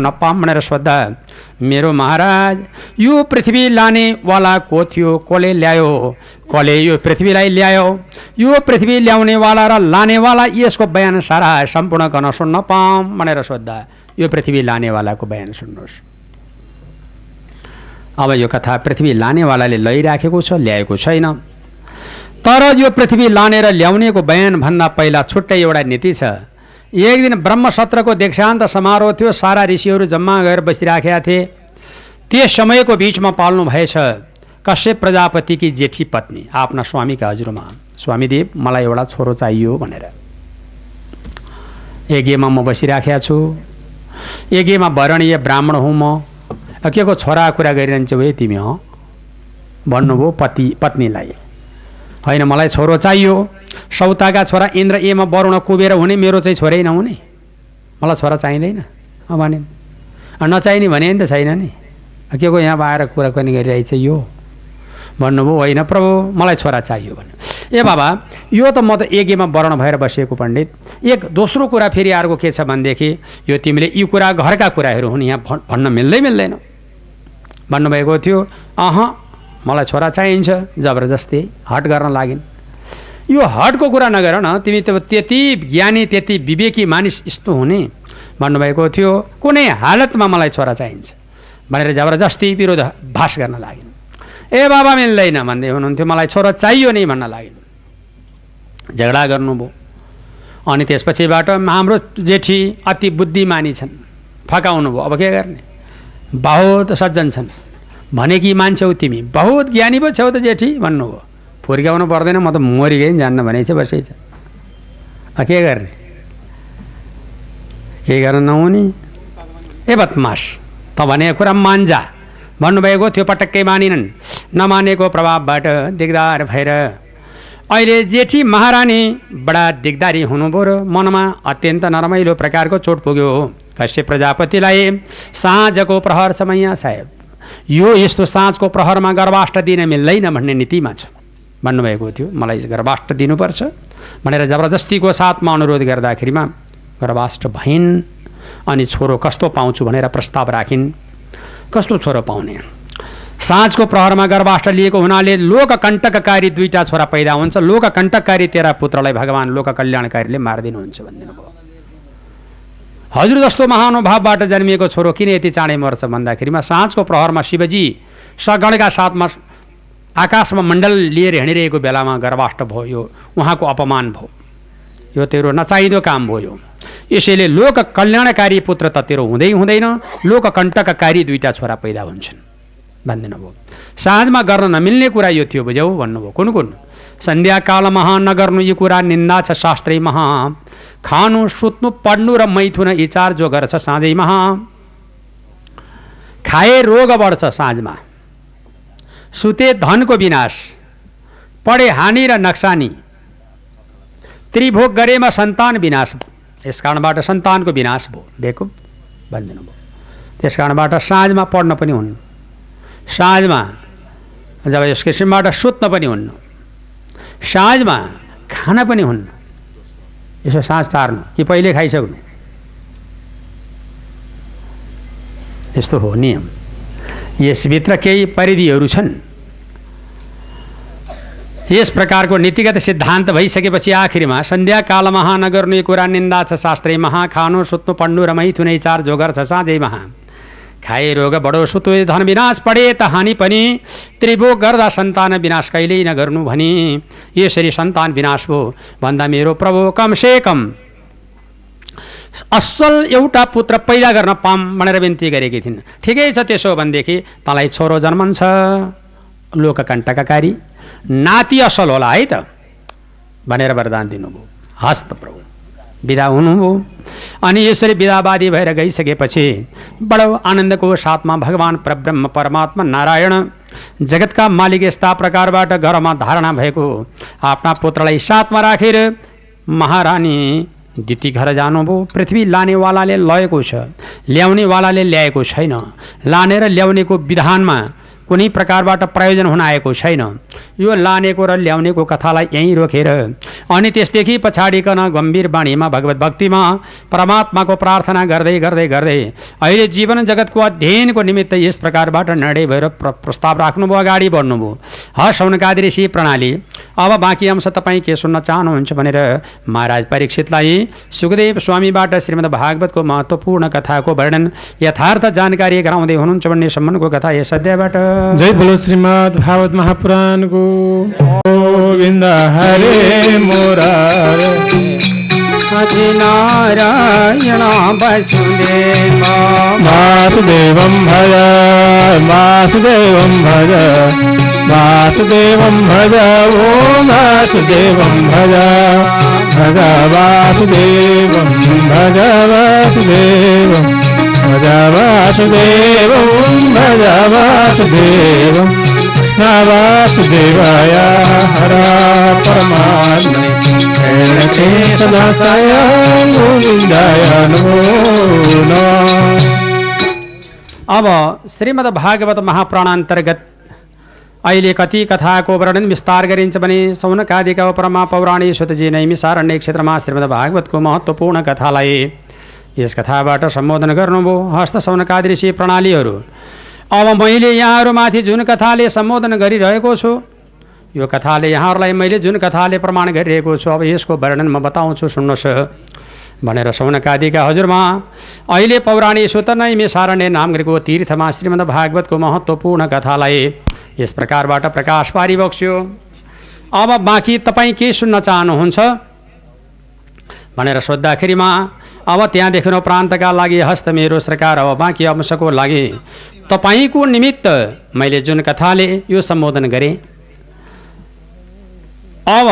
नपाम भनेर सोद्धा मेरो महाराज यो पृथ्वी लानेवाला को थियो कसले ल्यायो कसले यो पृथ्वीलाई ल्यायो यो पृथ्वी ल्याउनेवाला र लानेवाला यसको बयान सारा सम्पूर्ण गर्न सुन्न पाऊँ भनेर सोद्धा यो पृथ्वी लानेवालाको बयान सुन्नुहोस् अब यो कथा पृथ्वी लानेवालाले लैराखेको छ ल्याएको छैन तर यो पृथ्वी लानेर ल्याउनेको बयानभन्दा पहिला छुट्टै एउटा नीति छ एक दिन ब्रह्मसत्रको दीक्षान्त समारोह थियो। सारा ऋषिहरू जम्मा गएर बसिराखेका थिए। त्यस समयको बिचमा पाल्नु भएछ कश्यप प्रजापतिकी जेठी पत्नी आफ्ना स्वामीका हजुरमा। स्वामीदेव मलाई एउटा छोरो चाहियो भनेर। यज्ञमा म बसिराखेका छु। यज्ञमा वर्णीय ब्राह्मण हुँ म। के को छोरा कुरा गरिरहन्छौ है तिमी हँ? भन्नुभयो पति पत्नीलाई। होइन मलाई छोरो चाहियो। सौताका छोरा इन्द्र एमा वरुण कुबेर हुने मेरो चाहिँ छोरै नहुने। मलाई छोरा चाहिँदैन। भने नचाहिने भने नि त छैन नि। के को यहाँ आएर कुरा पनि गरिरहेछ यो? भन्नुभयो होइन प्रभु मलाई छोरा चाहियो भन्यो ए बाबा यो त म त एकेमा वर्ण भएर बसेको पण्डित। एक दोस्रो कुरा फेरि अर्को के छ भनेदेखि यो तिमीले यी कुरा घरका कुराहरू हुन् यहाँ भन्न मिल्दै मिल्दैन। भन्नुभएको थियो अह मलाई छोरा चाहिन्छ जबरजस्ती हट गर्न लागिन्। यो हटको कुरा नगर न तिमी त त्यति ज्ञानी त्यति विवेकी मानिस यस्तो हुने। भन्नुभएको थियो कुनै हालतमा मलाई छोरा चाहिन्छ भनेर जबरजस्ती विरोध भाष गर्न लागिन्। ए बाबा मिल्दैन भन्दै हुनुहुन्थ्यो मलाई छोरा चाहियो नि भन्न लागिन्। झगडा गर्नुभयो अनि त्यसपछिबाट हाम्रो जेठी अति बुद्धिमानी छन्। फकाउनु भयो। अब के गर्ने? बहुत सज्जन छन्। भने कि मान्छेौ तिमी। बहुत ज्ञानी पो छेउ त जेठी भन्नुभयो फुर्काउनु पर्दैन म त मरिगएँ नि जान्न भने चाहिँ बसै छ के गर्ने? के गर्न नहुने? ए बदमास त भनेको कुरा मान्जा भन्नुभएको थियो पटक्कै मानिनन्। नमानेको प्रभावबाट दिगदार भएर। अहिले जेठी महारानी बडा दिगदारी हुनुभयो र मनमा अत्यन्त नरमाइलो प्रकारको चोट पुग्यो कश्यप प्रजापतिलाई साँझको प्रहर समय साहेब। यो यस्तो साँझको प्रहरमा गर्भाष्ट दिन मिल्दैन भन्ने नीतिमा छ। भन्नुभएको थियो। मलाई गर्भाष्ट दिनुपर्छ। भनेर जबरजस्तीको साथमा अनुरोध गर्दाखेरिमा गर्भाष्ट भइन् अनि छोरो कस्तो पाउँछु भनेर प्रस्ताव राखिन्। कस्तो छोरो पाउने? साँझको प्रहरमा गर्भाष्ट लिएको हुनाले लोककण्टककारी दुईवटा छोरा पैदा हुन्छ। लोककण्टककारी तेरा पुत्रलाई भगवान् लोक कल्याणकारीले मारिदिनुहुन्छ भनिदिनु भयो हजुर जस्तो महानुभावबाट जन्मिएको छोरो किन यति चाँडै मर्छ भन्दाखेरिमा साँझको प्रहरमा शिवजी सगणका साथमा आकाशमा मण्डल लिएर हिँडिरहेको बेलामा गर्भाष्ट भयो। यो उहाँको अपमान भयो। यो तेरो नचाहिँदो काम भयो। यसैले लोक कल्याणकारी पुत्र त तेरो हुँदै हुँदैन। लोककण्टककारी दुईवटा छोरा पैदा हुन्छन्। भनिदिनु भयो साँझमा गर्न नमिल्ने कुरा यो थियो बुझ्यौ भन्नुभयो। कुन कुन? सन्ध्याकाल महा नगर्नु यो कुरा निन्दा छ शास्त्रै महा खानु सुत्नु पढ्नु र मैथुन यी चार जो गर्छ साँझैमा खाए रोग बढ्छ साँझमा। सुते धनको विनाश। पढे हानि र नक्सानी। त्रिभोग गरेमा सन्तान विनाश यस कारणबाट सन्तानको विनाश भयो। दिएको भनिदिनु भयो। त्यस कारणबाट साँझमा पढ्न पनि हुन्न। साँझमा जब यस किसिमबाट सुत्न पनि हुन्न। साँझमा खान पनि हुन्न। यसो साँझ टार्नु कि पहिले खाइसक्नु? यस्तो हो नियम। यसभित्र केही परिधिहरू छन्। यस प्रकारको नीतिगत सिद्धान्त भइसकेपछि आखिरमा सन्ध्याकाल महा नगर्ने कुरा निन्दा छ शास्त्रै महा खानु सुत्नु पढ्नु र मैथुनै चार जोगर छ साँझै महा। खाए रोग बडो सुतो धन विनाश पढे त हानि पनि। त्रिभोग गर्दा सन्तान विनाश कहिल्यै नगर्नु भनी। यसरी सन्तान विनाश भयो भन्दा मेरो प्रभु कमसे कम। असल एउटा पुत्र पैदा गर्न पाम भनेर बिन्ती गरेकी थिइन्। ठिकै छ त्यसो भनेदेखि तँलाई छोरो जन्मन्छ। लोककण्टककारी। नाति असल होला है त भनेर वरदान दिनुभयो। हस्त प्रभु। विदा हुनुभयो अनि यसरी विदावादी भएर गइसकेपछि बडो आनन्दको साथमा भगवान् परब्रह्म परमात्मा नारायण जगतका मालिक यस्ता प्रकारबाट घरमा धारणा भएको आफ्ना पुत्रलाई साथमा राखेर महारानी दिती घर जानुभयो। पृथ्वी लानेवालाले लगेको छ ल्याउनेवालाले ल्याएको छैन। लाने र ल्याउनेको विधानमा कुनै प्रकारबाट प्रयोजन हुन आएको छैन। यो लानेको र ल्याउनेको कथालाई यहीँ रोकेर अनि त्यसदेखि पछाडिकन गम्भीर बाणीमा भगवत भक्तिमा परमात्माको प्रार्थना गर्दै गर्दै गर्दै अहिले जीवन जगतको अध्ययनको निमित्त यस प्रकारबाट निर्णय भएर प्र प्रस्ताव राख्नुभयो अगाडि बढ्नुभयो। ह शौनकादि ऋषि प्रणाली। अब बाँकी अंश तपाईँ के सुन्न चाहनुहुन्छ भनेर महाराज परीक्षितलाई सुखदेव स्वामीबाट श्रीमद् भागवतको महत्त्वपूर्ण कथाको वर्णन यथार्थ जानकारी गराउँदै हुनुहुन्छ भन्ने सम्बन्धको कथा यस अध्यायबाट। जय बोलो श्रीमद् भागवत महापुराणको गोविंद हरे मुरारे। नारायण वसुदेव। वासुदेवं भज वासुदेवं भज वासुदेवं भज ॐ वासुदेवं भज भज वासुदेवं भज वासुदेवं भज वासुदेवं भज वासुदेवं कृष्ण वासुदेवाय हर परमात्मने सदासाय गोविन्दाय नमो अब श्रीमद् भागवत महाप्राणान्तर्गत अहिले कति कथाको वर्णन विस्तार गरिन्छ भने सौनकादिका उपरमा पौराणिक सुतजी नैमिसारण्य क्षेत्रमा श्रीमद् भागवतको महत्त्वपूर्ण कथालाई यस कथाबाट सम्बोधन गर्नुभयो। हस्त ऋषि प्रणालीहरू। अब मैले यहाँहरूमाथि जुन कथाले सम्बोधन गरिरहेको छु यो कथाले यहाँहरूलाई मैले जुन कथाले प्रमाण गरिरहेको छु अब यसको वर्णन म बताउँछु सुन्नुहोस् भनेर सौनकादिका हजुरमा अहिले पौराणिक सुत नै मेसारण्य नाम गरेको तीर्थमा श्रीमद् भागवतको महत्त्वपूर्ण कथालाई यस प्रकारबाट प्रकाश पारिबक्स्यो। अब बाँकी तपाईँ के सुन्न चाहनुहुन्छ? भनेर सोद्धाखेरिमा अब त्यहाँदेखि प्रान्तका लागि हस्त मेरो सरकार अब बाँकी अंशको लागि। तपाईँको निमित्त मैले जुन कथाले यो सम्बोधन गरेँ अब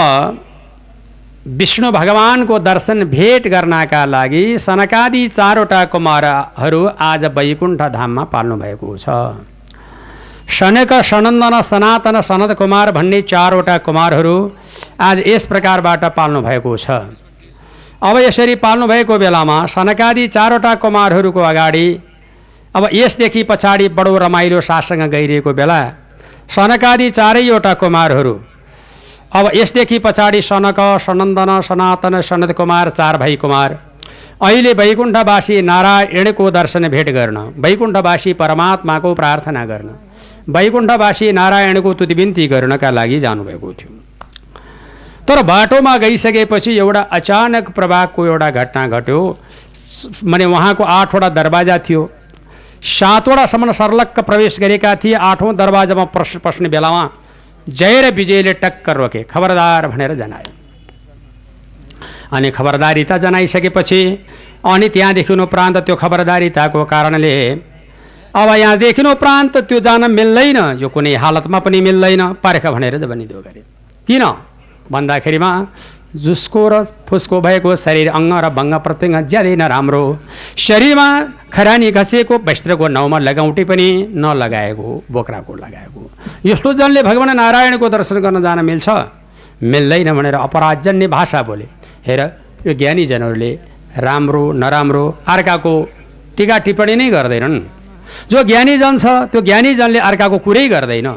विष्णु भगवानको दर्शन भेट गर्नका लागि सनकादि चारवटा कुमारहरू आज वैकुण्ठ धाममा पाल्नु भएको छ। सनक सनन्दन सनातन सनद कुमार भन्ने चारवटा कुमारहरू आज यस प्रकारबाट पाल्नु भएको छ। अब यसरी पाल्नु भएको बेलामा सनकादि चारवटा कुमारहरूको अगाडि अब यसदेखि पछाडि बडो रमाइलो सासँग गइरहेको बेला सनकादि चारैवटा कुमारहरू अब यसदेखि पछाडि सनक सनन्दन सनातन सनद कुमार चार भाइ कुमार। अहिले वैकुण्ठवासी नारायणको दर्शन भेट गर्न वैकुण्ठवासी परमात्माको प्रार्थना गर्न वैकुण्ठवासी नारायणको तुतिबिन्ती गर्नका लागि जानुभएको थियो। तर बाटोमा गइसकेपछि एउटा अचानक प्रभावको एउटा घटना घट्यो। माने उहाँको आठवटा दरवाजा थियो। सातवटासम्म सर्लक्क प्रवेश गरेका थिए। आठौँ दरवाजामा प्रश पस्ने बेलामा जय र विजयले टक्कर रोके। खबरदार भनेर जनायो। अनि खबरदारिता जनाइसकेपछि अनि त्यहाँदेखि उपरान्त त्यो खबरदारिताको कारणले अब यहाँदेखि उपरान्त त्यो जान मिल्दैन। यो कुनै हालतमा पनि मिल्दैन। पर्ख भनेर भनिदियो गरे। किन? भन्दाखेरिमा जुसको र फुसको भएको शरीर अङ्ग र भङ्ग प्रत्यङ्ग ज्यादै नराम्रो। शरीरमा खरानी घसेको वस्त्रको नाउँमा लगाउटी पनि नलगाएको बोक्राको लगाएको। यस्तो जनले भगवान् नारायणको दर्शन गर्न जान मिल्छ मिल्दैन भनेर अपराधजन्य भाषा बोले। हेर यो ज्ञानीजनहरूले राम्रो नराम्रो अर्काको टिका टिप्पणी नै गर्दैनन्। जो ज्ञानीजन छ त्यो ज्ञानीजनले अर्काको कुरै गर्दैन।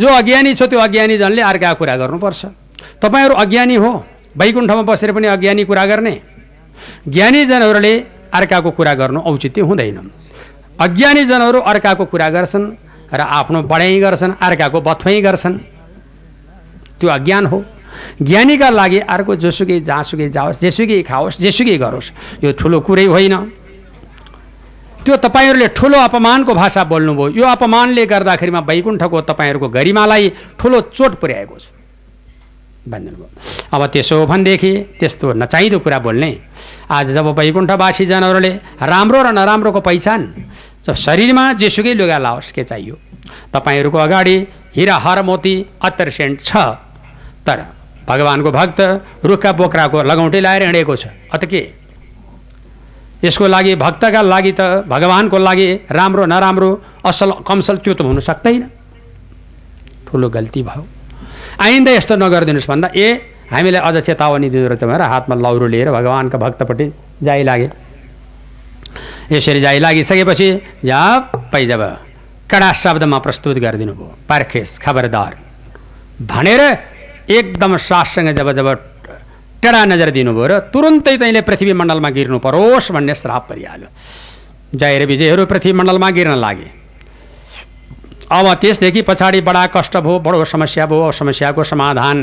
जो अज्ञानी छ त्यो अज्ञानीजनले अर्काको कुरा गर्नुपर्छ। तपाईँहरू अज्ञानी हो। वैकुण्ठमा बसेर पनि अज्ञानी कुरा गर्ने। ज्ञानीजनहरूले अर्काको कुरा गर्नु औचित्य हुँदैन। अज्ञानीजनहरू अर्काको कुरा गर्छन् र आफ्नो बढाइ गर्छन् अर्काको बथुवाइ गर्छन्। त्यो अज्ञान हो। ज्ञानीका लागि अर्को जोसुकै जहाँसुकै जाओस् जेसुकै खाओस् जेसुकै गरोस् यो ठुलो कुरै होइन। त्यो तपाईँहरूले ठुलो अपमानको भाषा बोल्नुभयो। यो अपमानले गर्दाखेरिमा वैकुण्ठको तपाईँहरूको गरिमालाई ठुलो चोट पुर्याएको छ। भनिदिनुभयो अब त्यसो हो भनेदेखि त्यस्तो नचाहिँदो कुरा बोल्ने। आज जब वैकुण्ठवासी जनहरूले राम्रो र नराम्रोको पहिचान शरीरमा जेसुकै लुगा लाओस् के चाहियो? तपाईँहरूको अगाडि हिरा हर मोती अत्तर सेन्ट छ। तर भगवान्को भक्त रुखका बोक्राको लगौँटी लाएर हिँडेको छ। अत के? यसको लागि भक्तका लागि त भगवान्को लागि राम्रो नराम्रो असल कमसल त्यो त हुन सक्दैन। ठुलो गल्ती भयो। आइन्दा यस्तो नगरिदिनुहोस् भन्दा ए हामीलाई अझ चेतावनी दिँदो रहेछ भनेर हातमा लौरो लिएर भगवान्का भक्तपट्टि जाइ लागे। यसरी जाइ लागिसकेपछि झ्याप्पै जब कडा शब्दमा प्रस्तुत गरिदिनु भयो। पार्खेस खबरदार। भनेर एकदम साससँग जब जब टेढा नजर दिनुभयो र तुरुन्तै तैँले पृथ्वी मण्डलमा गिर्नु परोस् भन्ने श्राप परिहाल्यो। जय र विजयहरू पृथ्वी मण्डलमा गिर्न लागे। अब त्यसदेखि पछाडि बडा कष्ट भयो बडो समस्या भयो। समस्याको समाधान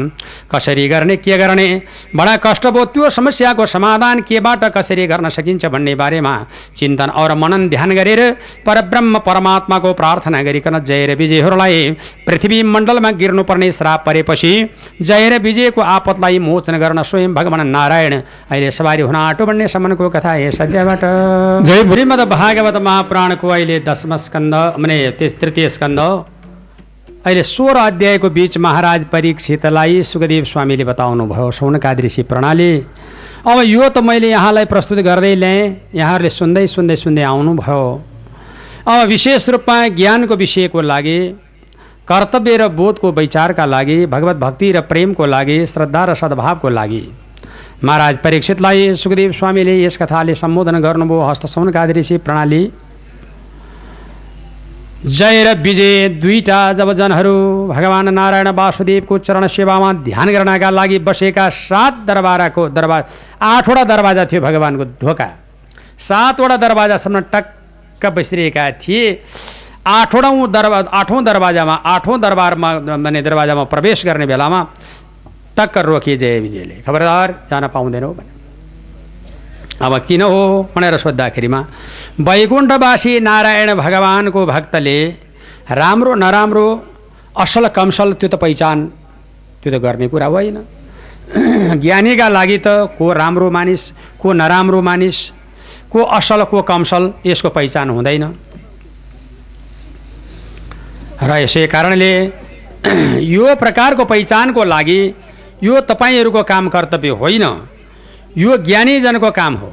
कसरी गर्ने के गर्ने? बडा कष्ट भयो त्यो समस्याको समाधान केबाट कसरी गर्न सकिन्छ भन्ने बारेमा चिन्तन और मनन ध्यान गरेर परब्रह्म परमात्माको प्रार्थना गरिकन जय र विजयहरूलाई पृथ्वी मण्डलमा गिर्नुपर्ने श्राप परेपछि जय र विजयको आपतलाई मोचन गर्न स्वयं भगवान् नारायण अहिले सवारी हुन आँटो भन्ने सम्मको कथा हे सत्यबाट जय श्रीमद् भागवत महापुराणको अहिले दशम स्कन्द माने त्यस तृतीय स्कन्द अहिले सोह्र अध्यायको बिच महाराज परीक्षितलाई सुखदेव स्वामीले बताउनु भयो सौनकादृशी प्रणाली अब यो त मैले यहाँलाई प्रस्तुत गर्दै ल्याएँ। यहाँहरूले सुन्दै सुन्दै सुन्दै आउनुभयो। अब विशेष रूपमा ज्ञानको विषयको लागि कर्तव्य र बोधको विचारका लागि भगवत भक्ति र प्रेमको लागि श्रद्धा र सद्भावको लागि। महाराज परीक्षितलाई सुखदेव स्वामीले यस कथाले सम्बोधन गर्नुभयो। हस्त सौनकादृशी प्रणाली जय र विजय दुईटा जब जनहरू भगवान् नारायण वासुदेवको चरण सेवामा ध्यान गर्नका लागि बसेका सात दरबाराको दरबार आठवटा दरवाजा थियो भगवान्को ढोका। सातवटा दरवाजासम्म टक्क बसिरहेका थिए। आठौँ दरबा आठौँ दरवाजामा आठौँ दरबारमा माने दरवाजामा प्रवेश गर्ने बेलामा टक्क रोकिए जय विजयले। खबरदार जान पाउँदैनौ भने। अब किन हो भनेर सोद्धाखेरिमा वैकुण्ठवासी नारायण भगवानको भक्तले राम्रो नराम्रो असल कमसल त्यो त पहिचान त्यो त गर्ने कुरा होइन। ज्ञानीका लागि त को राम्रो मानिस को नराम्रो मानिस को असल को कमसल यसको पहिचान हुँदैन। र यसै कारणले यो प्रकारको पहिचानको लागि यो तपाईँहरूको काम कर्तव्य होइन। यो ज्ञानीजनको काम हो।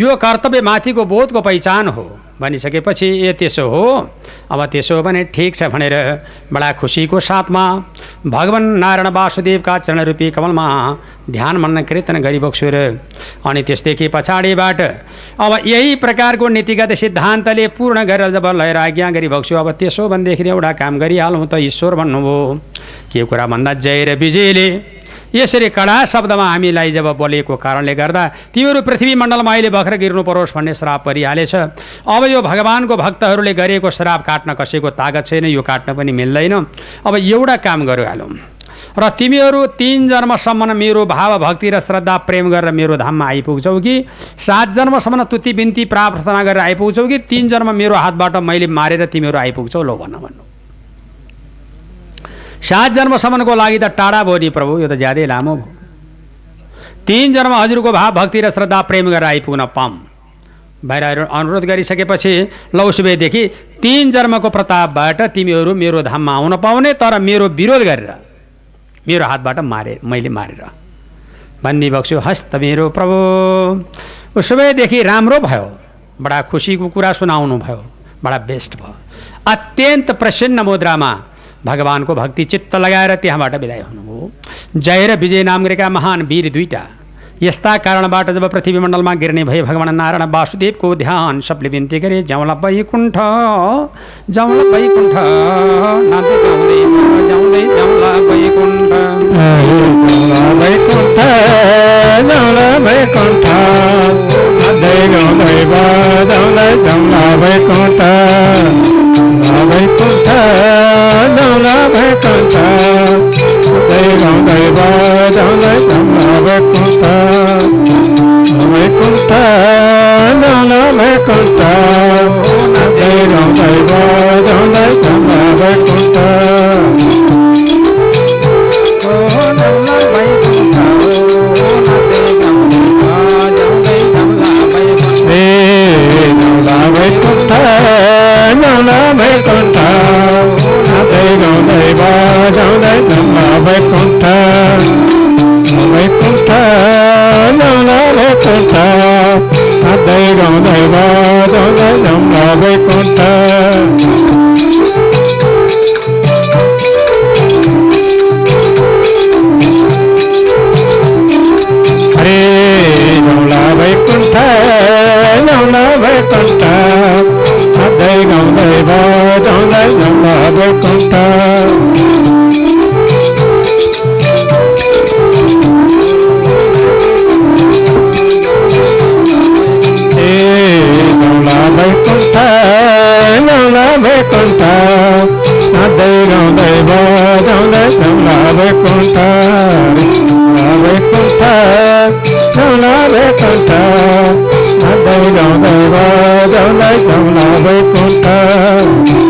यो कर्तव्य माथिको बोधको पहिचान हो। भनिसकेपछि ए त्यसो हो। अब त्यसो हो भने ठिक छ भनेर बडा खुसीको साथमा भगवान् नारायण वासुदेवका चरणरूपी कमलमा ध्यान मन कीर्तन गरिबक्छु र अनि त्यसदेखि पछाडिबाट अब यही प्रकारको नीतिगत सिद्धान्तले पूर्ण गरेर जब लिएर आज्ञा गरिबक्छु अब त्यसो भनेदेखि एउटा काम गरिहालौँ त ईश्वर भन्नुभयो। के कुरा भन्दा जय र विजयले। यसरी कडा शब्दमा हामीलाई जब बोलेको कारणले गर्दा तिमीहरू पृथ्वी मण्डलमा अहिले भर्खर गिर्नु परोस् भन्ने श्राप परिहालेछ। अब यो भगवान्को भक्तहरूले गरेको श्राप काट्न कसैको तागत छैन यो काट्न पनि मिल्दैन। अब एउटा काम गरिहालौँ। र तिमीहरू तिन जन्मसम्म मेरो भाव भक्ति र श्रद्धा प्रेम गरेर मेरो धाममा आइपुग्छौ कि? सात जन्मसम्म तुति बिन्ती प्रार्थना गरेर आइपुग्छौ कि? तिन जन्म मेरो हातबाट मैले मारेर तिमीहरू आइपुग्छौ? लो भन्न भन्नु। सात जन्मसम्मको लागि त टाढा भयो नि प्रभु यो त ज्यादै लामो भयो। तिन जन्म हजुरको भाव भक्ति र श्रद्धा प्रेम गरेर आइपुग्न पाऊँ। बाहिर अनुरोध गरिसकेपछि लौसुबेदेखि तिन जन्मको प्रतापबाट तिमीहरू मेरो धाममा आउन पाउने तर मेरो विरोध गरेर मेरो हातबाट मारे मैले मारेर। भन्दी बक्छु हस्त मेरो प्रभु। उसोभएदेखि राम्रो भयो। बडा खुसीको कुरा सुनाउनु भयो। बडा बेस्ट भयो। अत्यन्त प्रसन्न मुद्रामा भगवानको भक्ति चित्त लगाएर त्यहाँबाट विदाय हुनुभयो जय र विजय नाम गरेका महान वीर दुईटा। यस्ता कारणबाट जब पृथ्वी मण्डलमा गिर्ने भए भगवान् नारायण वासुदेवको ध्यान सबले बिन्ती गरे जाउँला वैकुण्ठ जाउँला वैकुण्ठ नाच्दै जाउँला वैकुण्ठ नाच्दै गाउँदै बजाउँदै जाउँला वैकुण्ठ वैकुण्ठ जाउँला वैकुण्ठ नाच्दै गाउँदै बजाउँदै जाउँला वैकुण्ठ नाच्दै गाउँदै बजाउँदै नौला वैकुण्ठ हरे नौला वैकुण्ठ नौला वैकुण्ठ नाच्दै गाउँदै बजाउँदै वैकुण्ठ वैकुण्ठ जाउला वैकुण्ठ भन्दै गाउँदै गाउँलाई गाउँला वैकुण्ठ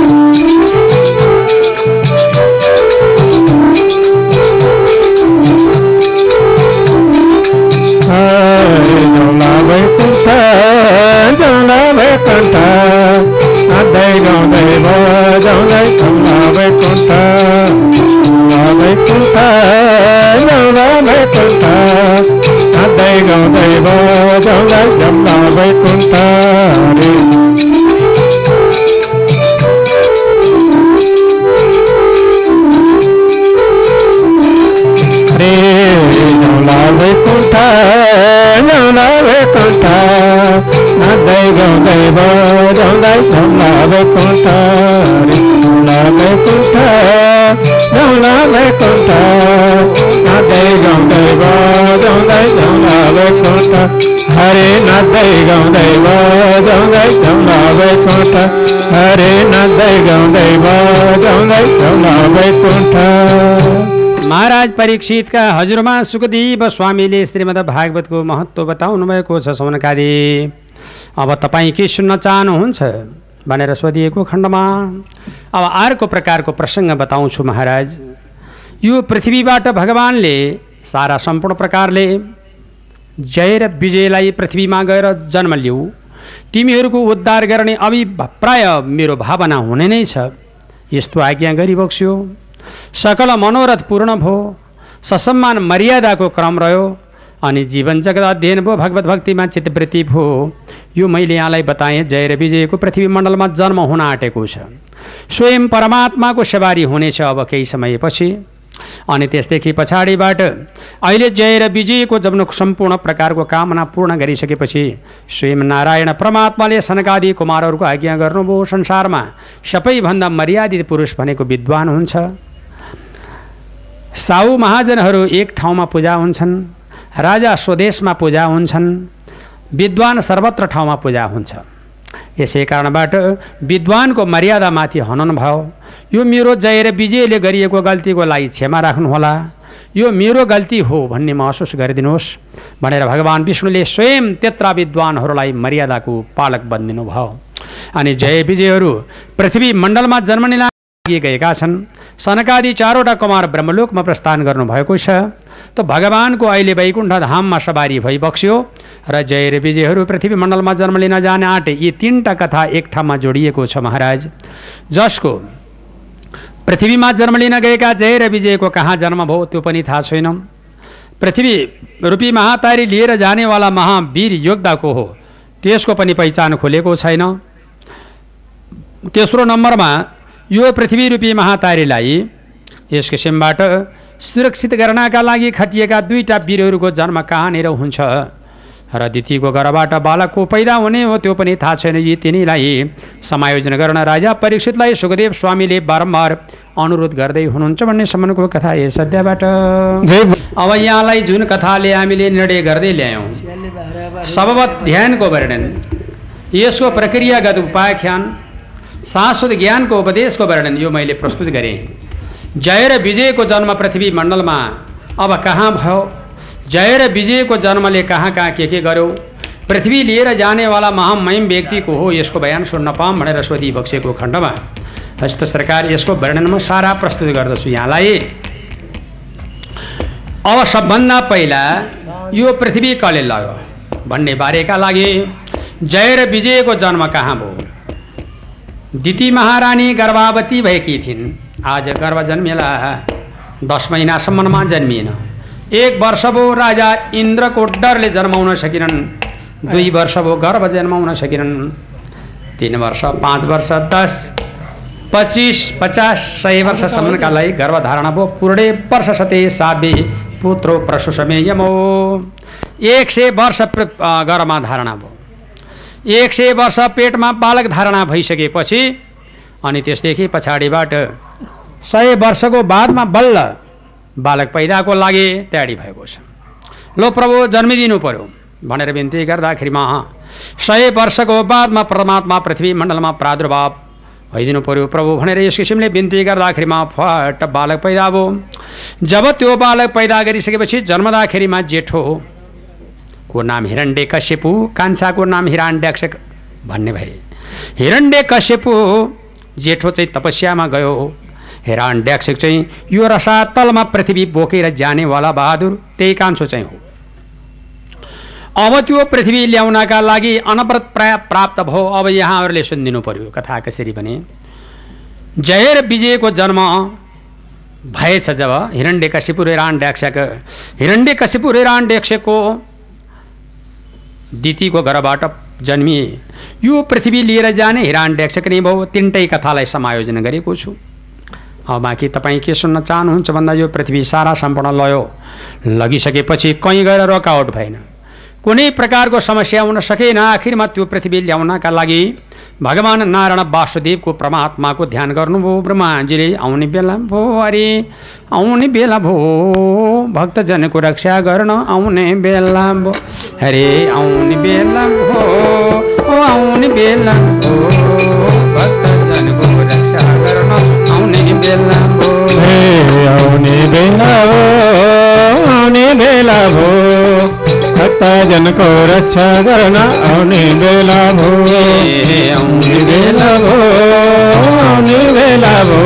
परीक्षितका हजुरमा सुखदेव स्वामीले श्रीमद् भागवतको महत्त्व बताउनु भएको छ सौनकादि अब तपाईँ के सुन्न चाहनुहुन्छ भनेर सोधिएको खण्डमा अब अर्को प्रकारको प्रसङ्ग बताउँछु महाराज। यो पृथ्वीबाट भगवान्ले सारा सम्पूर्ण प्रकारले जय र विजयलाई पृथ्वीमा गएर जन्म लिऊ तिमीहरूको उद्धार गर्ने अभिप्राय मेरो भावना हुने नै छ। यस्तो आज्ञा गरिबक्स्यो। सकल मनोरथ पूर्ण भयो। ससम्मान मर्यादाको क्रम रह्यो। अनि जीवन जगत अध्ययन भयो भगवत भक्तिमा चित्तवृत्ति भयो। यो मैले यहाँलाई बताएँ जय र विजयको पृथ्वी मण्डलमा जन्म हुन आँटेको छ। स्वयं परमात्माको सवारी हुनेछ अब केही समयपछि। अनि त्यसदेखि पछाडिबाट अहिले जय र विजयको जब सम्पूर्ण प्रकारको कामना पूर्ण गरिसकेपछि स्वयं नारायण परमात्माले सनकादि कुमारहरूको आज्ञा गर्नुभयो। संसारमा सबैभन्दा मर्यादित पुरुष भनेको विद्वान हुन्छ। साहु महाजनहरू एक ठाउँमा पूजा हुन्छन् राजा स्वदेशमा पूजा हुन्छन् विद्वान सर्वत्र ठाउँमा पूजा हुन्छ। यसै कारणबाट विद्वानको मर्यादामाथि हनन भयो। यो मेरो जय र विजयले गरिएको गल्तीको लागि क्षमा राख्नुहोला। यो मेरो गल्ती हो भन्ने महसुस गरिदिनुहोस् भनेर भगवान् विष्णुले स्वयं त्यत्र विद्वानहरूलाई मर्यादाको पालक बनिदिनु भयो अनि जय विजयहरू पृथ्वी मण्डलमा जन्मने लागि गएका छन्। सनकादि चारवटा कुमार ब्रह्मलोकमा प्रस्थान गर्नुभएको छ। त भगवान्को अहिले वैकुण्ठ धाममा सवारी भइबक्स्यो र जय र विजयहरू पृथ्वी मण्डलमा जन्म लिन जाने आँटे यी तिनवटा कथा एक ठाउँमा जोडिएको छ महाराज। जसको पृथ्वीमा जन्म लिन गएका जय र विजयको कहाँ जन्म भयो त्यो पनि थाहा छैन। पृथ्वी रूपी महातारी लिएर जानेवाला महावीर योद्धाको हो। त्यसको पनि पहिचान खोलेको छैन। तेस्रो नम्बरमा यो पृथ्वी रूपी महातारीलाई यस किसिमबाट सुरक्षित गर्नका लागि खटिएका दुईटा वीरहरूको जन्म कहाँनिर हुन्छ? र दितीको घरबाट बालकको पैदा हुने हो त्यो पनि थाहा छैन यी तिनीलाई। समायोजन गर्न राजा परीक्षितलाई सुखदेव स्वामीले बारम्बार अनुरोध गर्दै हुनुहुन्छ भन्ने सम्मको कथा यस अध्यायबाट। अब यहाँलाई जुन कथाले हामीले निर्णय गर्दै ल्यायौँ सबवत ध्यानको वर्णन। यसको प्रक्रियागत उपाख्यान शाश्वत ज्ञानको उपदेशको वर्णन यो मैले प्रस्तुत गरेँ। जय र विजयको जन्म पृथ्वी मण्डलमा अब कहाँ भयो? जय र विजयको जन्मले कहाँ कहाँ के के गर्यो? पृथ्वी लिएर जानेवाला महामहिम व्यक्तिको हो यसको बयान सुन्न पाऊँ भनेर सोधी बक्सेको खण्डमा। हस्त सरकार यसको वर्णनमा सारा प्रस्तुत गर्दछु यहाँलाई। अब सबभन्दा पहिला यो पृथ्वी कसले लग्यो भन्ने बारेका लागि जय र विजयको जन्म कहाँ भयो? दिती महारानी गर्भावती भएकी थिइन्। आज गर्भ जन्मेला दस महिनासम्ममा जन्मिएन। एक वर्ष भयो राजा इन्द्रको डरले जन्माउन सकेनन्। दुई वर्ष भयो गर्भ जन्माउन सकेनन्। तिन वर्ष पाँच वर्ष दस पच्चिस पचास सय वर्षसम्मका लागि गर्भधारणा भयो पूर्णे वर्ष सते साबे पुत्रो प्रसुसमे यमो एक सय वर्ष गर्भमा धारणा भयो एक सय वर्ष पेटमा बालक धारणा भइसकेपछि अनि त्यसदेखि पछाडिबाट सय वर्षको बादमा बल्ल बालक पैदाको लागि तयारी भएको छ। लो प्रभु जन्मिदिनु पर्यो भनेर बिन्ती गर्दाखेरिमा सय वर्षको बादमा परमात्मा पृथ्वी मण्डलमा प्रादुर्भाव भइदिनु पर्यो प्रभु भनेर यस किसिमले बिन्ती गर्दाखेरिमा फट बालक पैदा भयो। जब त्यो बालक पैदा गरिसकेपछि जन्मदाखेरिमा जेठो को नाम हिरण्डे कश्यपु कान्छाको नाम हिराण्ड्याक्ष भन्ने भए। हिरण्डे कश्यपु जेठो चाहिँ तपस्यामा गयो। हिराण्ड्याक्ष चाहिँ यो रसातलमा पृथ्वी बोकेर जानेवाला बहादुर त्यही कान्छो चाहिँ हो। अब त्यो पृथ्वी ल्याउनका लागि अनवरत प्राय प्राप्त भयो। अब यहाँहरूले सुनिदिनु पर्यो कथा कसरी भने जय र विजयको जन्म भएछ जब हिरण्डे कशिपु हिराण्ड्याक्षको हिरण्डे कशिपु हिराण्ड्याक्षको दितीको घरबाट जन्मिए। यो पृथ्वी लिएर जाने हिराण्ड्याक्षक नै भयो तिनटै कथालाई समायोजन गरेको छु। अब बाँकी तपाईँ के सुन्न चाहनुहुन्छ भन्दा यो पृथ्वी सारा सम्पूर्ण लयो। लगिसकेपछि कहीँ गएर रोकावट भएन। कुनै प्रकारको समस्या हुन सकेन। आखिरमा त्यो पृथ्वी ल्याउनका लागि भगवान् नारायण वासुदेवको परमात्माको ध्यान गर्नुभयो ब्रह्माजीले आउने बेला भो अरे आउने बेला भो भक्तजनको रक्षा गर्न आउने बेला भो अरे आउने बेला भो आउने बेला भो भक्तजनको रक्षा गर्न आउने बेला भो। आउने बेला हो आउने बेला भो। भक्तजनको रक्षा गर्न आउने बेला भो आउने बेला भो आउने बेला भो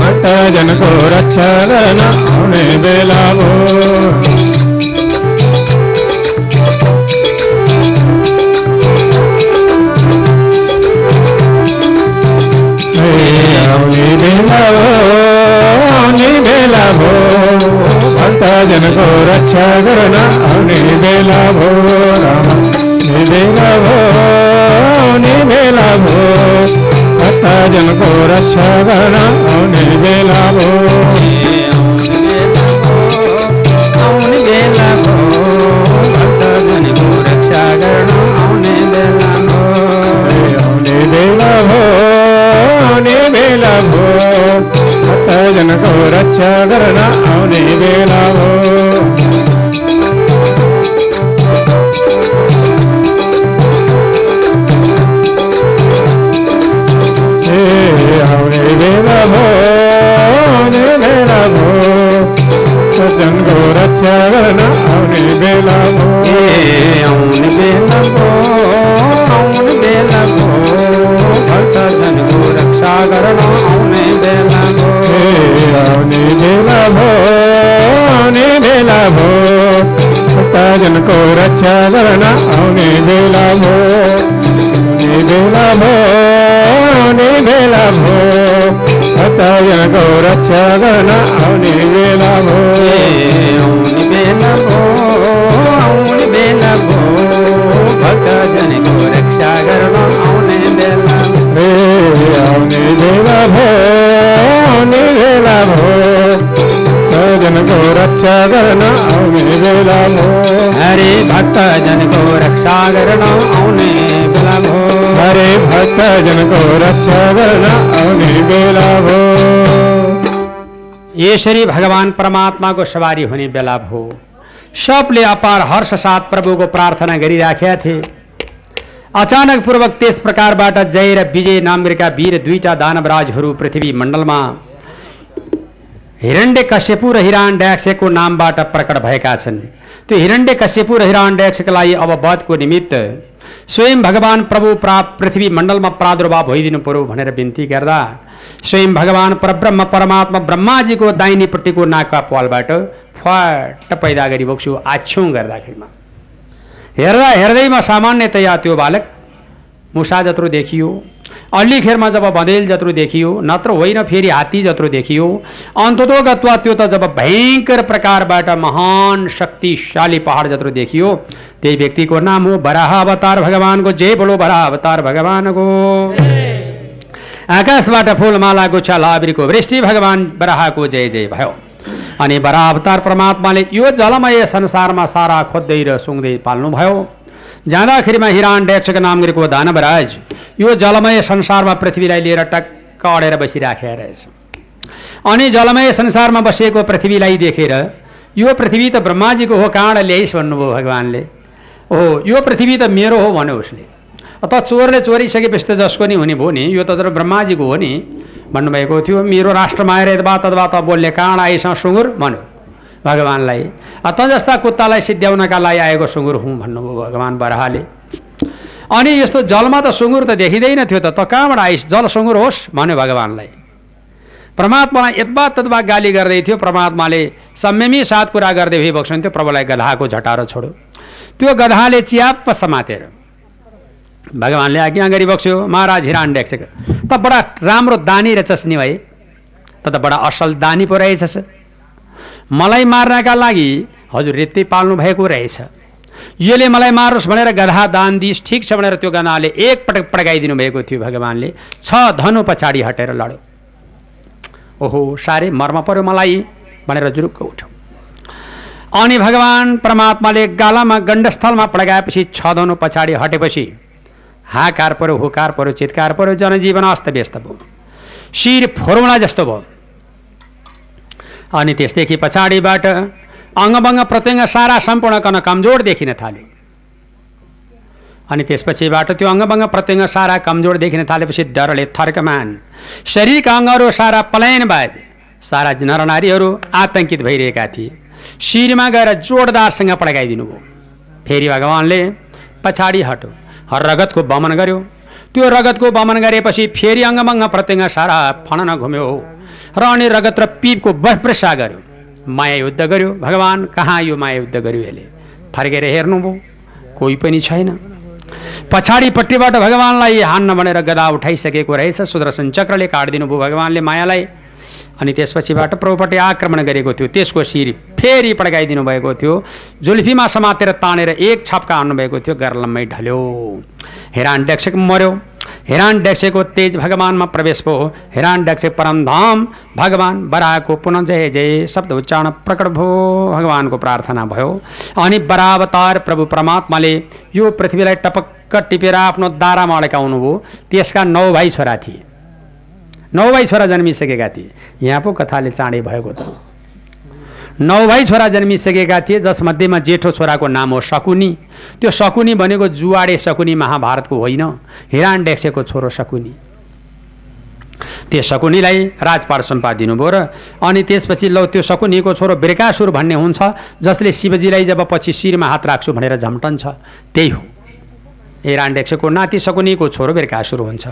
भक्तजनको रक्षा गर्न आउने बेला भो भक्तजनको रक्षा गर्न आउने बेला भो राम आउने बेला भो आउने बेला भो भक्तजनको रक्षा गर्न आउने बेला भो भक्तजनको रक्षा गर्न आउने बेला भो हे आउने बेला भो आउने बेला भो भक्तजनको रक्षा गर्न आउने बेला भो ए आउने बेला भो आउने बेला भो भक्तजनको रक्षा गर्न आउने बेला भो हे आउने बेला भो आउने बेला भो। भक्तजनको रक्षा गर्न आउने बेला भो। आउने बेला भो आउने बेला भो। भक्तजनको रक्षा गर्न रक्षा गर्न आउने बेला भो हरे भक्तजनको रक्षा गर्न आउने बेला भो यसरी भगवान् परमात्माको सवारी हुने बेला भो सबले अपार हर्ष साथ प्रभुको प्रार्थना गरिराखेका थिए अचानक पूर्वक त्यस प्रकारबाट जय र विजय नामका वीर दुईटा दानवराजहरू पृथ्वी मण्डलमा हिरण्य कश्यपु र हिराण्ड्याक्षको नामबाट प्रकट भएका छन्। त्यो हिरण्य कश्यपु र हिराण्ड्याक्षका लागि अब वधको निमित्त स्वयं भगवान् प्रभु प्रा पृथ्वी मण्डलमा प्रादुर्भाव भइदिनु पर्यो भनेर बिन्ती गर्दा स्वयं भगवान् परब्रह्म परमात्मा ब्रह्माजीको दाहिनेपट्टिको नाका पालबाट फट पैदा गरी बोक्छु आछ्यौँ गर्दाखेरिमा। हेर्दा हेर्दैमा सामान्यतया त्यो बालक मुसा जत्रो देखियो अल्लीखेरमा जब बँदेल जत्रो देखियो नत्र होइन फेरि हात्ती जत्रो देखियो अन्ततो गत्वा त्यो त जब भयङ्कर प्रकारबाट महान शक्तिशाली पहाड जत्रो देखियो त्यही व्यक्तिको नाम हो बराह अवतार भगवानको। जय बोलो बराह अवतार भगवानको। आकाशबाट फुलमाला गुच्छा लाबिरको वृष्टि भगवान् बराहको जय जय भयो। अनि बराह अवतार परमात्माले यो जलमय संसारमा सारा खोज्दै र सुँग्दै पाल्नुभयो। जाँदाखेरिमा हिरान डेक्सको नाम गरेको दानवराज यो जलमय संसारमा पृथ्वीलाई लिएर टक्क अडेर बसिराखेका रहेछ। अनि जलमय संसारमा बसिएको पृथ्वीलाई देखेर यो पृथ्वी त ब्रह्माजीको हो कहाँबाट ल्याइस् भन्नुभयो भगवान्ले। ओहो यो पृथ्वी त मेरो हो भन्यो उसले। अत चोरले चोरिसकेपछि त जसको नि हुने भयो नि यो त ब्रह्माजीको हो नि भन्नुभएको थियो। मेरो राष्ट्रमा आएर यदवा तदवा त बोल्ने कहाँ आइसँग सुँगुर भन्यो। भगवान्लाई। त जस्ता कुत्तालाई सिद्ध्याउनका लागि आएको सुँगुर हुँ भन्नुभयो भगवान् बराहले। अनि यस्तो जलमा त सुँगुर त देखिँदैन थियो त त कहाँबाट आइस? जल सुँगुर होस् भन्यो भगवान्लाई। परमात्मालाई यत्बा तत्बा गाली गर्दै थियो। परमात्माले संयमी साथ कुरा गर्दै भए बक्सन्थ्यो प्रभुलाई गधाको झटारो छोड्यो। त्यो गधाले च्याप्प समातेर भगवान्ले आज्ञा गरी बक्स्यो महाराज हिरान डेक्छ त बडा राम्रो दानी रहेछस् नि भाइ त बडा असल दानी पो रहेछस्। मलाई मार्नका लागि हजुर रेत्तै पाल्नु भएको रहेछ। यसले मलाई मारोस् भनेर गधा दान दिइस् ठिक छ भनेर त्यो गधाले एकपटक पड्काइदिनु भएको थियो भगवान्ले। छ धनु पछाडि हटेर लड्यो। ओहो साह्रै मर्म पर्यो मलाई भनेर जुरुक्क उठ्यो। अनि भगवान् परमात्माले गालामा गण्डस्थलमा पड्काएपछि छ धनु पछाडि हटेपछि हाकार पऱ्यो हुकार पऱ्यो चितकार पऱ्यो जनजीवन अस्तव्यस्त भयो। शिर फोर्मुला जस्तो भयो। अनि त्यसदेखि पछाडिबाट अङ्गभङ्ग प्रत्यङ्ग सारा सम्पूर्ण कन कमजोर देखिन थाल्यो अनि त्यसपछिबाट त्यो अङ्गभङ्ग प्रत्यङ्ग सारा कमजोर देखिन थालेपछि डरले थर्कमान। शरीरका अङ्गहरू सारा पलायन भए सारा नरनारीहरू आतङ्कित भइरहेका थिए। शिरमा गएर जोरदारसँग पड्काइदिनु भयो। फेरि भगवान्ले पछाडि हट्यो रगतको बमन गर्यो। त्यो रगतको बमन गरेपछि फेरि अङ्गभङ्ग प्रत्यङ्ग सारा फणन घुम्यो। र अनि रगत र पिपको बसप्रसा गर्यो। माया युद्ध गर्यो। भगवान् कहाँ यो माया युद्ध गर्यो यसले? फर्केर हेर्नुभयो कोही पनि छैन। पछाडिपट्टिबाट भगवान्लाई हान्न भनेर गदा उठाइसकेको रहेछ। सुदर्शन चक्रले काटिदिनु भयो भगवान्ले मायालाई। अनि त्यसपछिबाट प्रभुपट्टि आक्रमण गरेको थियो। त्यसको शिर फेरि पड्काइदिनु भएको थियो। जुल्फीमा समातेर तानेर एक छप्का हान्नुभएको थियो। गर्लम्मै ढल्यो। हेरान डेक्सेक मर्यो। हिरान डेक्सेको तेज भगवानमा प्रवेश भयो हिरान डेक्से परमधाम भगवान् बराको पुनः जय जय शब्द उच्चारण प्रकट भयो भगवानको प्रार्थना भयो। अनि बरावतार प्रभु परमात्माले यो पृथ्वीलाई टपक्क टिपेर आफ्नो दारामा अड्काउनु भयो। त्यसका नौ भाइ छोरा थिए। नौ भाइ छोरा जन्मिसकेका थिए। यहाँ पो कथाले चाँडै भएको त नौ भाइ छोरा जन्मिसकेका थिए जसमध्येमा जेठो छोराको नाम हो शकुनी। त्यो शकुनी भनेको जुवाडे शकुनी महाभारतको होइन हिरान डेक्सेको छोरो शकुनी। त्यो शकुनीलाई राजपाट सुम्पादिनुभयो र अनि त्यसपछि लौ त्यो शकुनीको छोरो बेरकासुर भन्ने हुन्छ जसले शिवजीलाई जब पछि शिरमा हात राख्छु भनेर झम्टन्छ त्यही हो। हिराण्डेक्सको नाति शकुनीको छोरो बेरकासुर हुन्छ।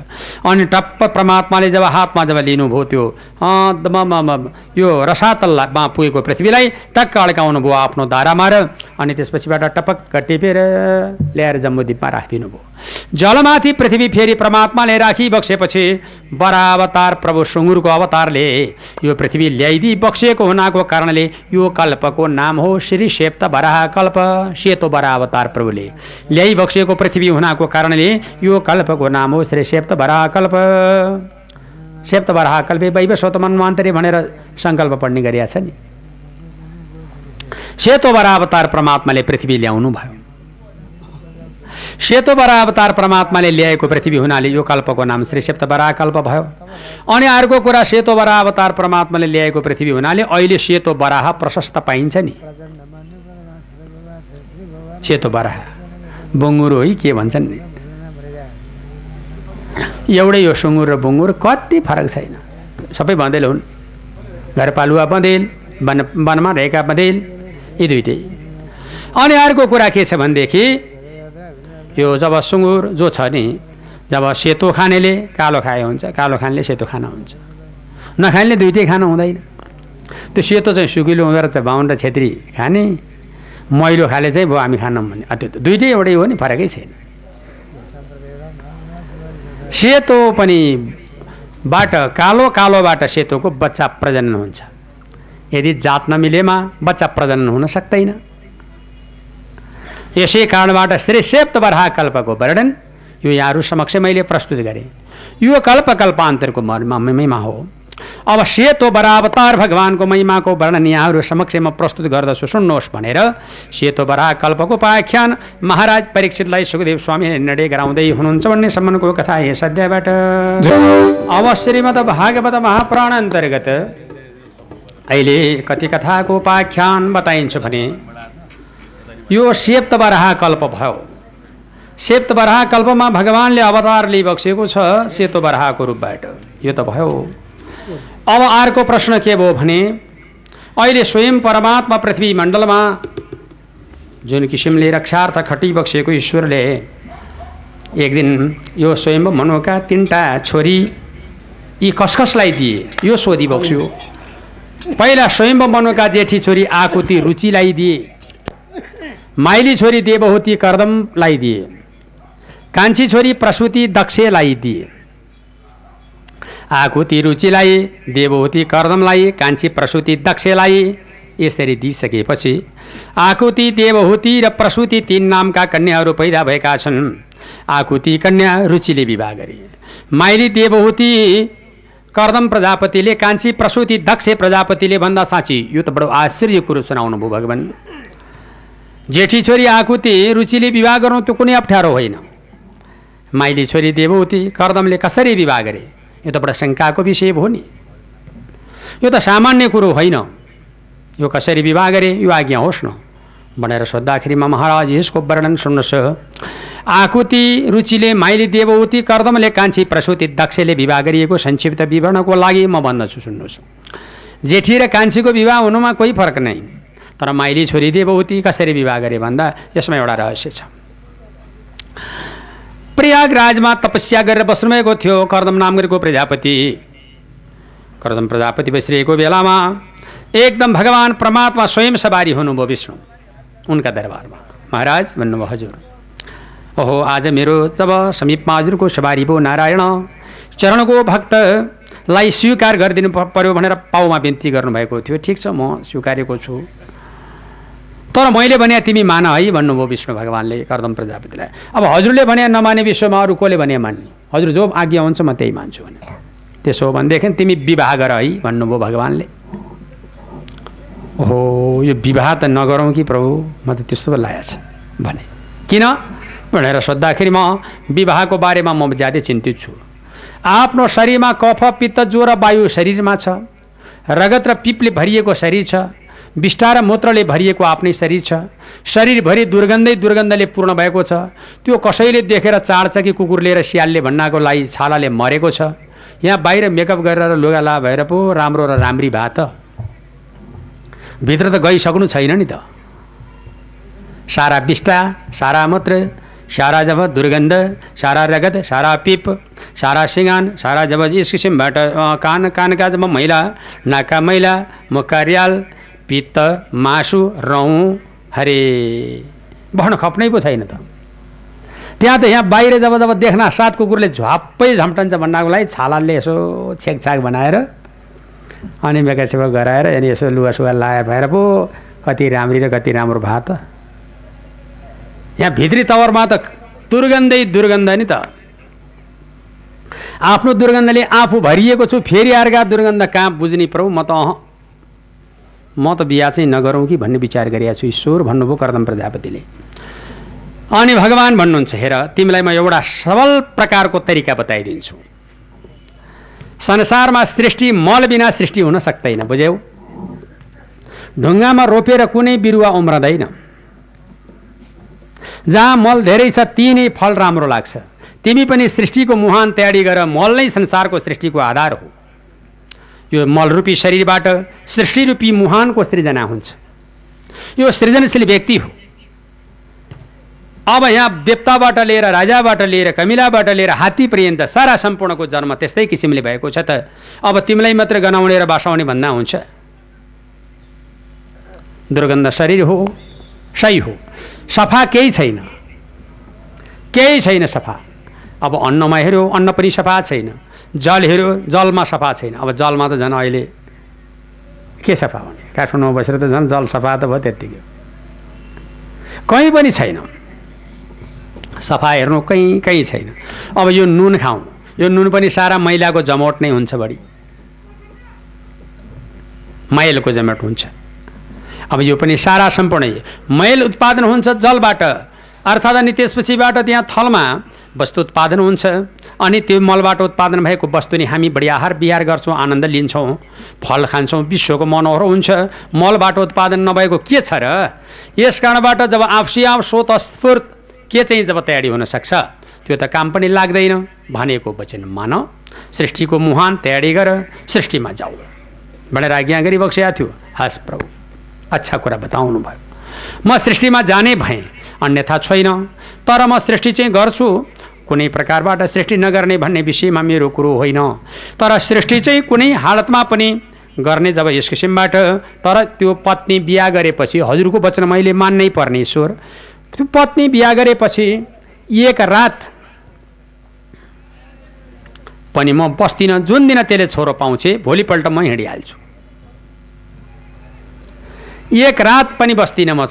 अनि टप्प परमात्माले जब हातमा जब लिनुभयो त्यो यो रसातलमा पुगेको पृथ्वीलाई टक्क अड्काउनु भयो आफ्नो दारामा र अनि त्यसपछिबाट टपक्क टिपेर ल्याएर जम्बुद्वीपमा राखिदिनु भयो। जलमाथि पृथ्वी फेरि परमात्माले राखी बक्सेपछि बरावतार प्रभु सुँगुरको अवतारले यो पृथ्वी ल्याइदिई बक्सिएको हुनाको कारणले यो कल्पको नाम हो श्री सेप्त बराह कल्प सेतो बरावतार प्रभुले ल्याइ बक्सिएको पृथ्वी हुनाको कारणले यो कल्पको नाम हो श्री सेप्त बराह कल्प। सेप्त बराह कल्पे वैवस्वत मन्वान्तरे भनेर सङ्कल्प पढ्ने गरिएको छ नि। सेतो बरावतार परमात्माले पृथ्वी ल्याउनु भयो सेतो बरा अवतार परमात्माले ल्याएको पृथ्वी हुनाले यो कल्पको नाम श्री सेप्त कल्प भयो। अनि अर्को कुरा सेतो बरा अवतार परमात्माले ल्याएको पृथ्वी हुनाले अहिले सेतो बराह प्रशस्त पाइन्छ नि। सेतो बराह बुङ्गुरो है के भन्छन्? नि एउटै यो सुँगुर र बुङ्गुर कति फरक छैन। सबै बँदेल हुन्। घरपालुवा बँदेल वन वनमा रहेका बँदेल यी दुइटै। अनि अर्को कुरा के छ भनेदेखि यो जब सुँगुर जो छ नि जब सेतो खानेले कालो खाए हुन्छ कालो खानेले सेतो खाना हुन्छ। नखानेले दुइटै खानु हुँदैन। त्यो सेतो चाहिँ सुकिलो हुँदो रहेछ बाहुन र छेत्री खाने मैलो खाले चाहिँ भयो हामी खानौँ भने त्यो त दुइटै एउटै हो नि फरकै छैन। सेतो पनि बाट कालो कालोबाट सेतोको बच्चा प्रजनन हुन्छ। यदि जात नमिलेमा बच्चा प्रजनन हुन सक्दैन। यसै कारणबाट श्री सेप्त कल्पको वर्णन यो यहाँहरू समक्ष मैले प्रस्तुत गरेँ। यो कल्प कल्पान्तरको महिमा हो। अब सेतो बरावतार भगवान्को महिमाको वर्णन यहाँहरू समक्ष म प्रस्तुत गर्दछु। सुन्नुहोस् भनेर सेतो बराह कल्पको उपाख्यान महाराज परीक्षितलाई सुखदेव स्वामीले निर्णय गराउँदै हुनुहुन्छ भन्ने सम्बन्धको कथा यस अध्यायबाट अब श्रीमद् भागवत महापुराण अन्तर्गत अहिले कति कथाको उपाख्यान बताइन्छ भने यो सेप्त बराह कल्प भयो। सेप्त बराह कल्पमा भगवान्ले अवतार लिइबक्सेको छ सेतो बराहको रूपबाट। यो त भयो। अब अर्को प्रश्न के भयो भने अहिले स्वयं परमात्मा पृथ्वी मण्डलमा जुन किसिमले रक्षार्थ खटिबक्सेको ईश्वरले एक दिन यो स्वयं मनुका तिनवटा छोरी यी कसकसलाई दिए। यो सोधिबक्स्यो पहिला स्वयं मनुका जेठी छोरी आकुति रुचिलाई दिए। माइली छोरी देवहुती कर्दमलाई दिए। कान्छी छोरी प्रसुति दक्षलाई दिए। आकुति रुचिलाई देवहुती कर्दमलाई कान्छी प्रसुति दक्षलाई यसरी दिइसकेपछि आकुति देवहुति र प्रसुति तिन नामका कन्याहरू पैदा भएका छन्। आकुति कन्या रुचिले विवाह गरे। माइली देवहुति कर्दम प्रजापतिले कान्छी प्रसुति दक्ष प्रजापतिले भन्दा साँची यो त बडो आश्चर्य कुरो सुनाउनु भयो भगवान्। जेठी छोरी आकुति रुचिले विवाह गर्नु त्यो कुनै अप्ठ्यारो होइन। माइली छोरी देवहुति कर्दमले कसरी विवाह गरे? यो त बडा शङ्काको विषय भयो नि। यो त सामान्य कुरो होइन। यो कसरी विवाह गरे यो आज्ञा होस् न। भनेर सोद्धाखेरिमा महाराज यसको वर्णन सुन्नुहोस् आकुति रुचिले माइली देवहुति कर्दमले कान्छी प्रसुति दक्षले विवाह गरिएको संक्षिप्त विवरणको लागि म भन्दछु सुन्नुहोस्। जेठी र कान्छीको विवाह हुनुमा कोही फरक नै। तर माइली छोरी देवहुति कसरी विवाह गरे भन्दा यसमा एउटा रहस्य छ। प्रयागराजमा तपस्या गरेर बस्नुभएको थियो कर्दम नाम गरेको प्रजापति। कर्दम प्रजापति बसिरहेको बेलामा एकदम भगवान् परमात्मा स्वयं सवारी हुनुभयो विष्णु उनका दरबारमा। महाराज भन्नुभयो हजुर। ओहो आज मेरो जब समीपमा हजुरको सवारी भयो नारायण चरणको भक्तलाई स्वीकार गरिदिनु पर्यो भनेर पाउमा बिन्ती गर्नुभएको थियो। ठिक छ म स्वीकारेको छु। तर मैले भने तिमी मान है भन्नुभयो विष्णु भगवान्ले कर्दम प्रजापतिलाई। अब हजुरले भने नमाने विश्वमा अरू कसले भने मान्ने? हजुर जो आज्ञा हुन्छ म त्यही मान्छु भने। त्यसो हो भनेदेखि तिमी विवाह गर है भन्नुभयो भगवान्ले। ओहो यो विवाह त नगरौँ कि प्रभु? म त त्यस्तो पो लागेको छ भने। किन? भनेर सोद्धाखेरि म विवाहको बारेमा म ज्यादै चिन्तित छु। आफ्नो शरीरमा कफ पित्त ज्वरो वायु शरीरमा छ। रगत र पिपले भरिएको शरीर छ। विष्ठा र मूत्रले भरिएको आफ्नै शरीर छ। शरीरभरि दुर्गन्धै दुर्गन्धले पूर्ण भएको छ। त्यो कसैले देखेर चाड्छ कि कुकुरले र सियालले भन्नाको लागि छालाले मरेको छ। यहाँ बाहिर मेकअप गरेर लुगा ला भएर पो राम्रो र राम्री भए त। भित्र त गइसक्नु छैन नि त। सारा विष्ठा सारा मूत्र सारा जब दुर्गन्ध सारा रगत सारा पिप सारा सिँगान सारा जब यस किसिमबाट कान कानका जब मैला नाकका मैला मुखका रियाल पित्त मासु रौँ हरे। भन्न खप्नै पो छैन त। त्यहाँ त यहाँ बाहिर जब जब देख्न सात कुकुरले झ्वाप्पै झम्टन्छ भन्नको लागि छालाले यसो छेकछाक बनाएर अनि मेकासेका गराएर अनि यसो लुगासुगा लाए भएर पो कति राम्री र कति राम्रो भए त। यहाँ भित्री तवरमा त दुर्गन्धै दुर्गन्ध नि त। आफ्नो दुर्गन्धले आफू भरिएको छु फेरि अर्का दुर्गन्ध कहाँ बुझ्ने प्रभु? म त अह म त बिहा चाहिँ नगरौँ कि भन्ने विचार गरिरहेको छु ईश्वर भन्नुभयो कर्दम प्रजापतिले। अनि भगवान् भन्नुहुन्छ हेर तिमीलाई म एउटा सबल प्रकारको तरिका बताइदिन्छु। संसारमा सृष्टि मल बिना सृष्टि हुन सक्दैन बुझ्यौ? ढुङ्गामा रोपेर कुनै बिरुवा उम्रँदैन। जहाँ मल धेरै छ ती नै फल राम्रो लाग्छ। तिमी पनि सृष्टिको मुहान तयारी गर मल नै संसारको सृष्टिको आधार हो। यो मलरूपी शरीरबाट सृष्टिरूपी मुहानको सृजना हुन्छ। यो सृजनशील व्यक्ति हो। अब यहाँ देवताबाट लिएर राजाबाट लिएर कमिलाबाट लिएर हात्ती पर्यन्त सारा सम्पूर्णको जन्म त्यस्तै किसिमले भएको छ त। अब तिमीलाई मात्र गनाउने र बासाउने भन्दा हुन्छ। दुर्गन्ध शरीर हो सही हो सफा केही छैन। केही छैन सफा। अब अन्नमा हेऱ्यो अन्न पनि सफा छैन। जल हेऱ्यो जलमा सफा छैन। अब जलमा त झन् अहिले के सफा हुने? काठमाडौँमा बसेर त झन् जल सफा त भयो त्यत्तिकै। कहीँ पनि छैन। सफा हेर्नु कहीँ कहीँ छैन। अब यो नुन खाउँ यो नुन पनि सारा मैलाको जमोट नै हुन्छ बढी। मैलको जमोट हुन्छ। अब यो पनि सारा सम्पूर्ण मैल उत्पादन हुन्छ जलबाट। अर्थात् अनि त्यसपछिबाट त्यहाँ थलमा वस्तु उत्पादन हुन्छ। अनि त्यो मलबाट उत्पादन भएको वस्तु नि हामी बढी आहार विहार गर्छौँ आनन्द लिन्छौँ फल खान्छौँ विश्वको मनोहर हुन्छ। मलबाट उत्पादन नभएको के छ र? यस कारणबाट जब आफसी आफ स्रोत स्फूर्त के चाहिँ जब तयारी हुनसक्छ त्यो त काम पनि लाग्दैन। भनेको वचन मान। सृष्टिको मुहान तयारी गर। सृष्टिमा जाऊ। भनेर आज्ञा गरिबक्सेका थियो। हस् प्रभु अच्छा कुरा बताउनु भयो। म सृष्टिमा जाने भएँ। अन्यथा छैन। तर म सृष्टि चाहिँ गर्छु। कुनै प्रकारबाट सृष्टि नगर्ने भन्ने विषयमा मेरो कुरो होइन। तर सृष्टि चाहिँ कुनै हालतमा पनि गर्ने जब यस किसिमबाट तर त्यो पत्नी बिहा गरेपछि हजुरको वचन मैले मान्नै पर्ने ईश्वर त्यो पत्नी बिहा गरेपछि एक रात पनि म बस्दिनँ जुन दिन त्यसले छोरो पाउँछे भोलिपल्ट म हिँडिहाल्छु। एक रात पनि बस्दिनँ म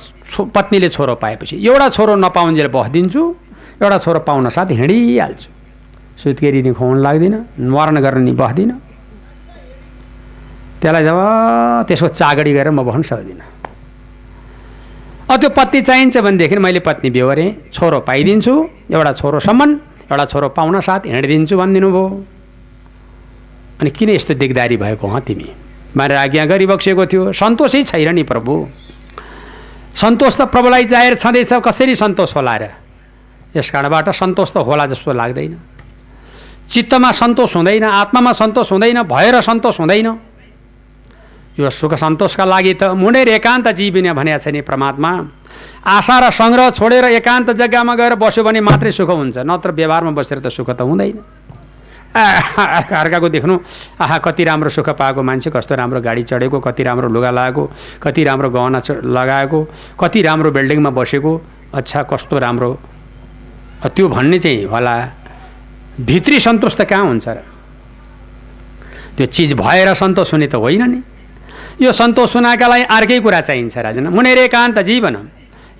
पत्नीले छोरो पाएपछि। एउटा छोरो नपाउन्जेल बस्दिन्छु एउटा छोरो पाउन साथ हिँडिहाल्छु। सुत्केरी नि खुवाउनु लाग्दिनँ मरण गर्न नि बस्दिनँ। त्यसलाई जब त्यसको चागडी गरेर म बस्न सक्दिनँ। अब त्यो पत्नी चाहिन्छ भनेदेखि मैले पत्नी बेहोरेँ छोरो पाइदिन्छु एउटा छोरोसम्म एउटा छोरो पाउन साथ हिँडिदिन्छु भनिदिनु भयो। अनि किन यस्तो दिगदारी भएको हँ तिमी? भनेर आज्ञा गरिबक्सेको थियो। सन्तोषै छैन नि प्रभु। सन्तोष त प्रभुलाई जाहेर छँदैछ कसरी सन्तोष होला र? यस कारणबाट सन्तोष त होला जस्तो लाग्दैन। चित्तमा सन्तोष हुँदैन आत्मामा सन्तोष हुँदैन भएर सन्तोष हुँदैन। यो सुख सन्तोषका लागि त मुनेर एकान्त जीविने भनेको छ नि परमात्मा। आशा र सङ्ग्रह छोडेर एकान्त जग्गामा गएर बस्यो भने मात्रै सुख हुन्छ नत्र व्यवहारमा बसेर त सुख त हुँदैन। अर्का अर्काको देख्नु आहा कति राम्रो सुख पाएको मान्छे कस्तो राम्रो गाडी चढेको कति राम्रो लुगा लगाएको कति राम्रो गहना लगाएको कति राम्रो बिल्डिङमा बसेको अच्छा कस्तो राम्रो त्यो भन्ने चाहिँ होला भित्री सन्तोष त कहाँ हुन्छ र? त्यो चिज भएर सन्तोष हुने त होइन नि। यो सन्तोष हुनका लागि अर्कै कुरा चाहिन्छ राजन। मुनेर एकान्त जीवन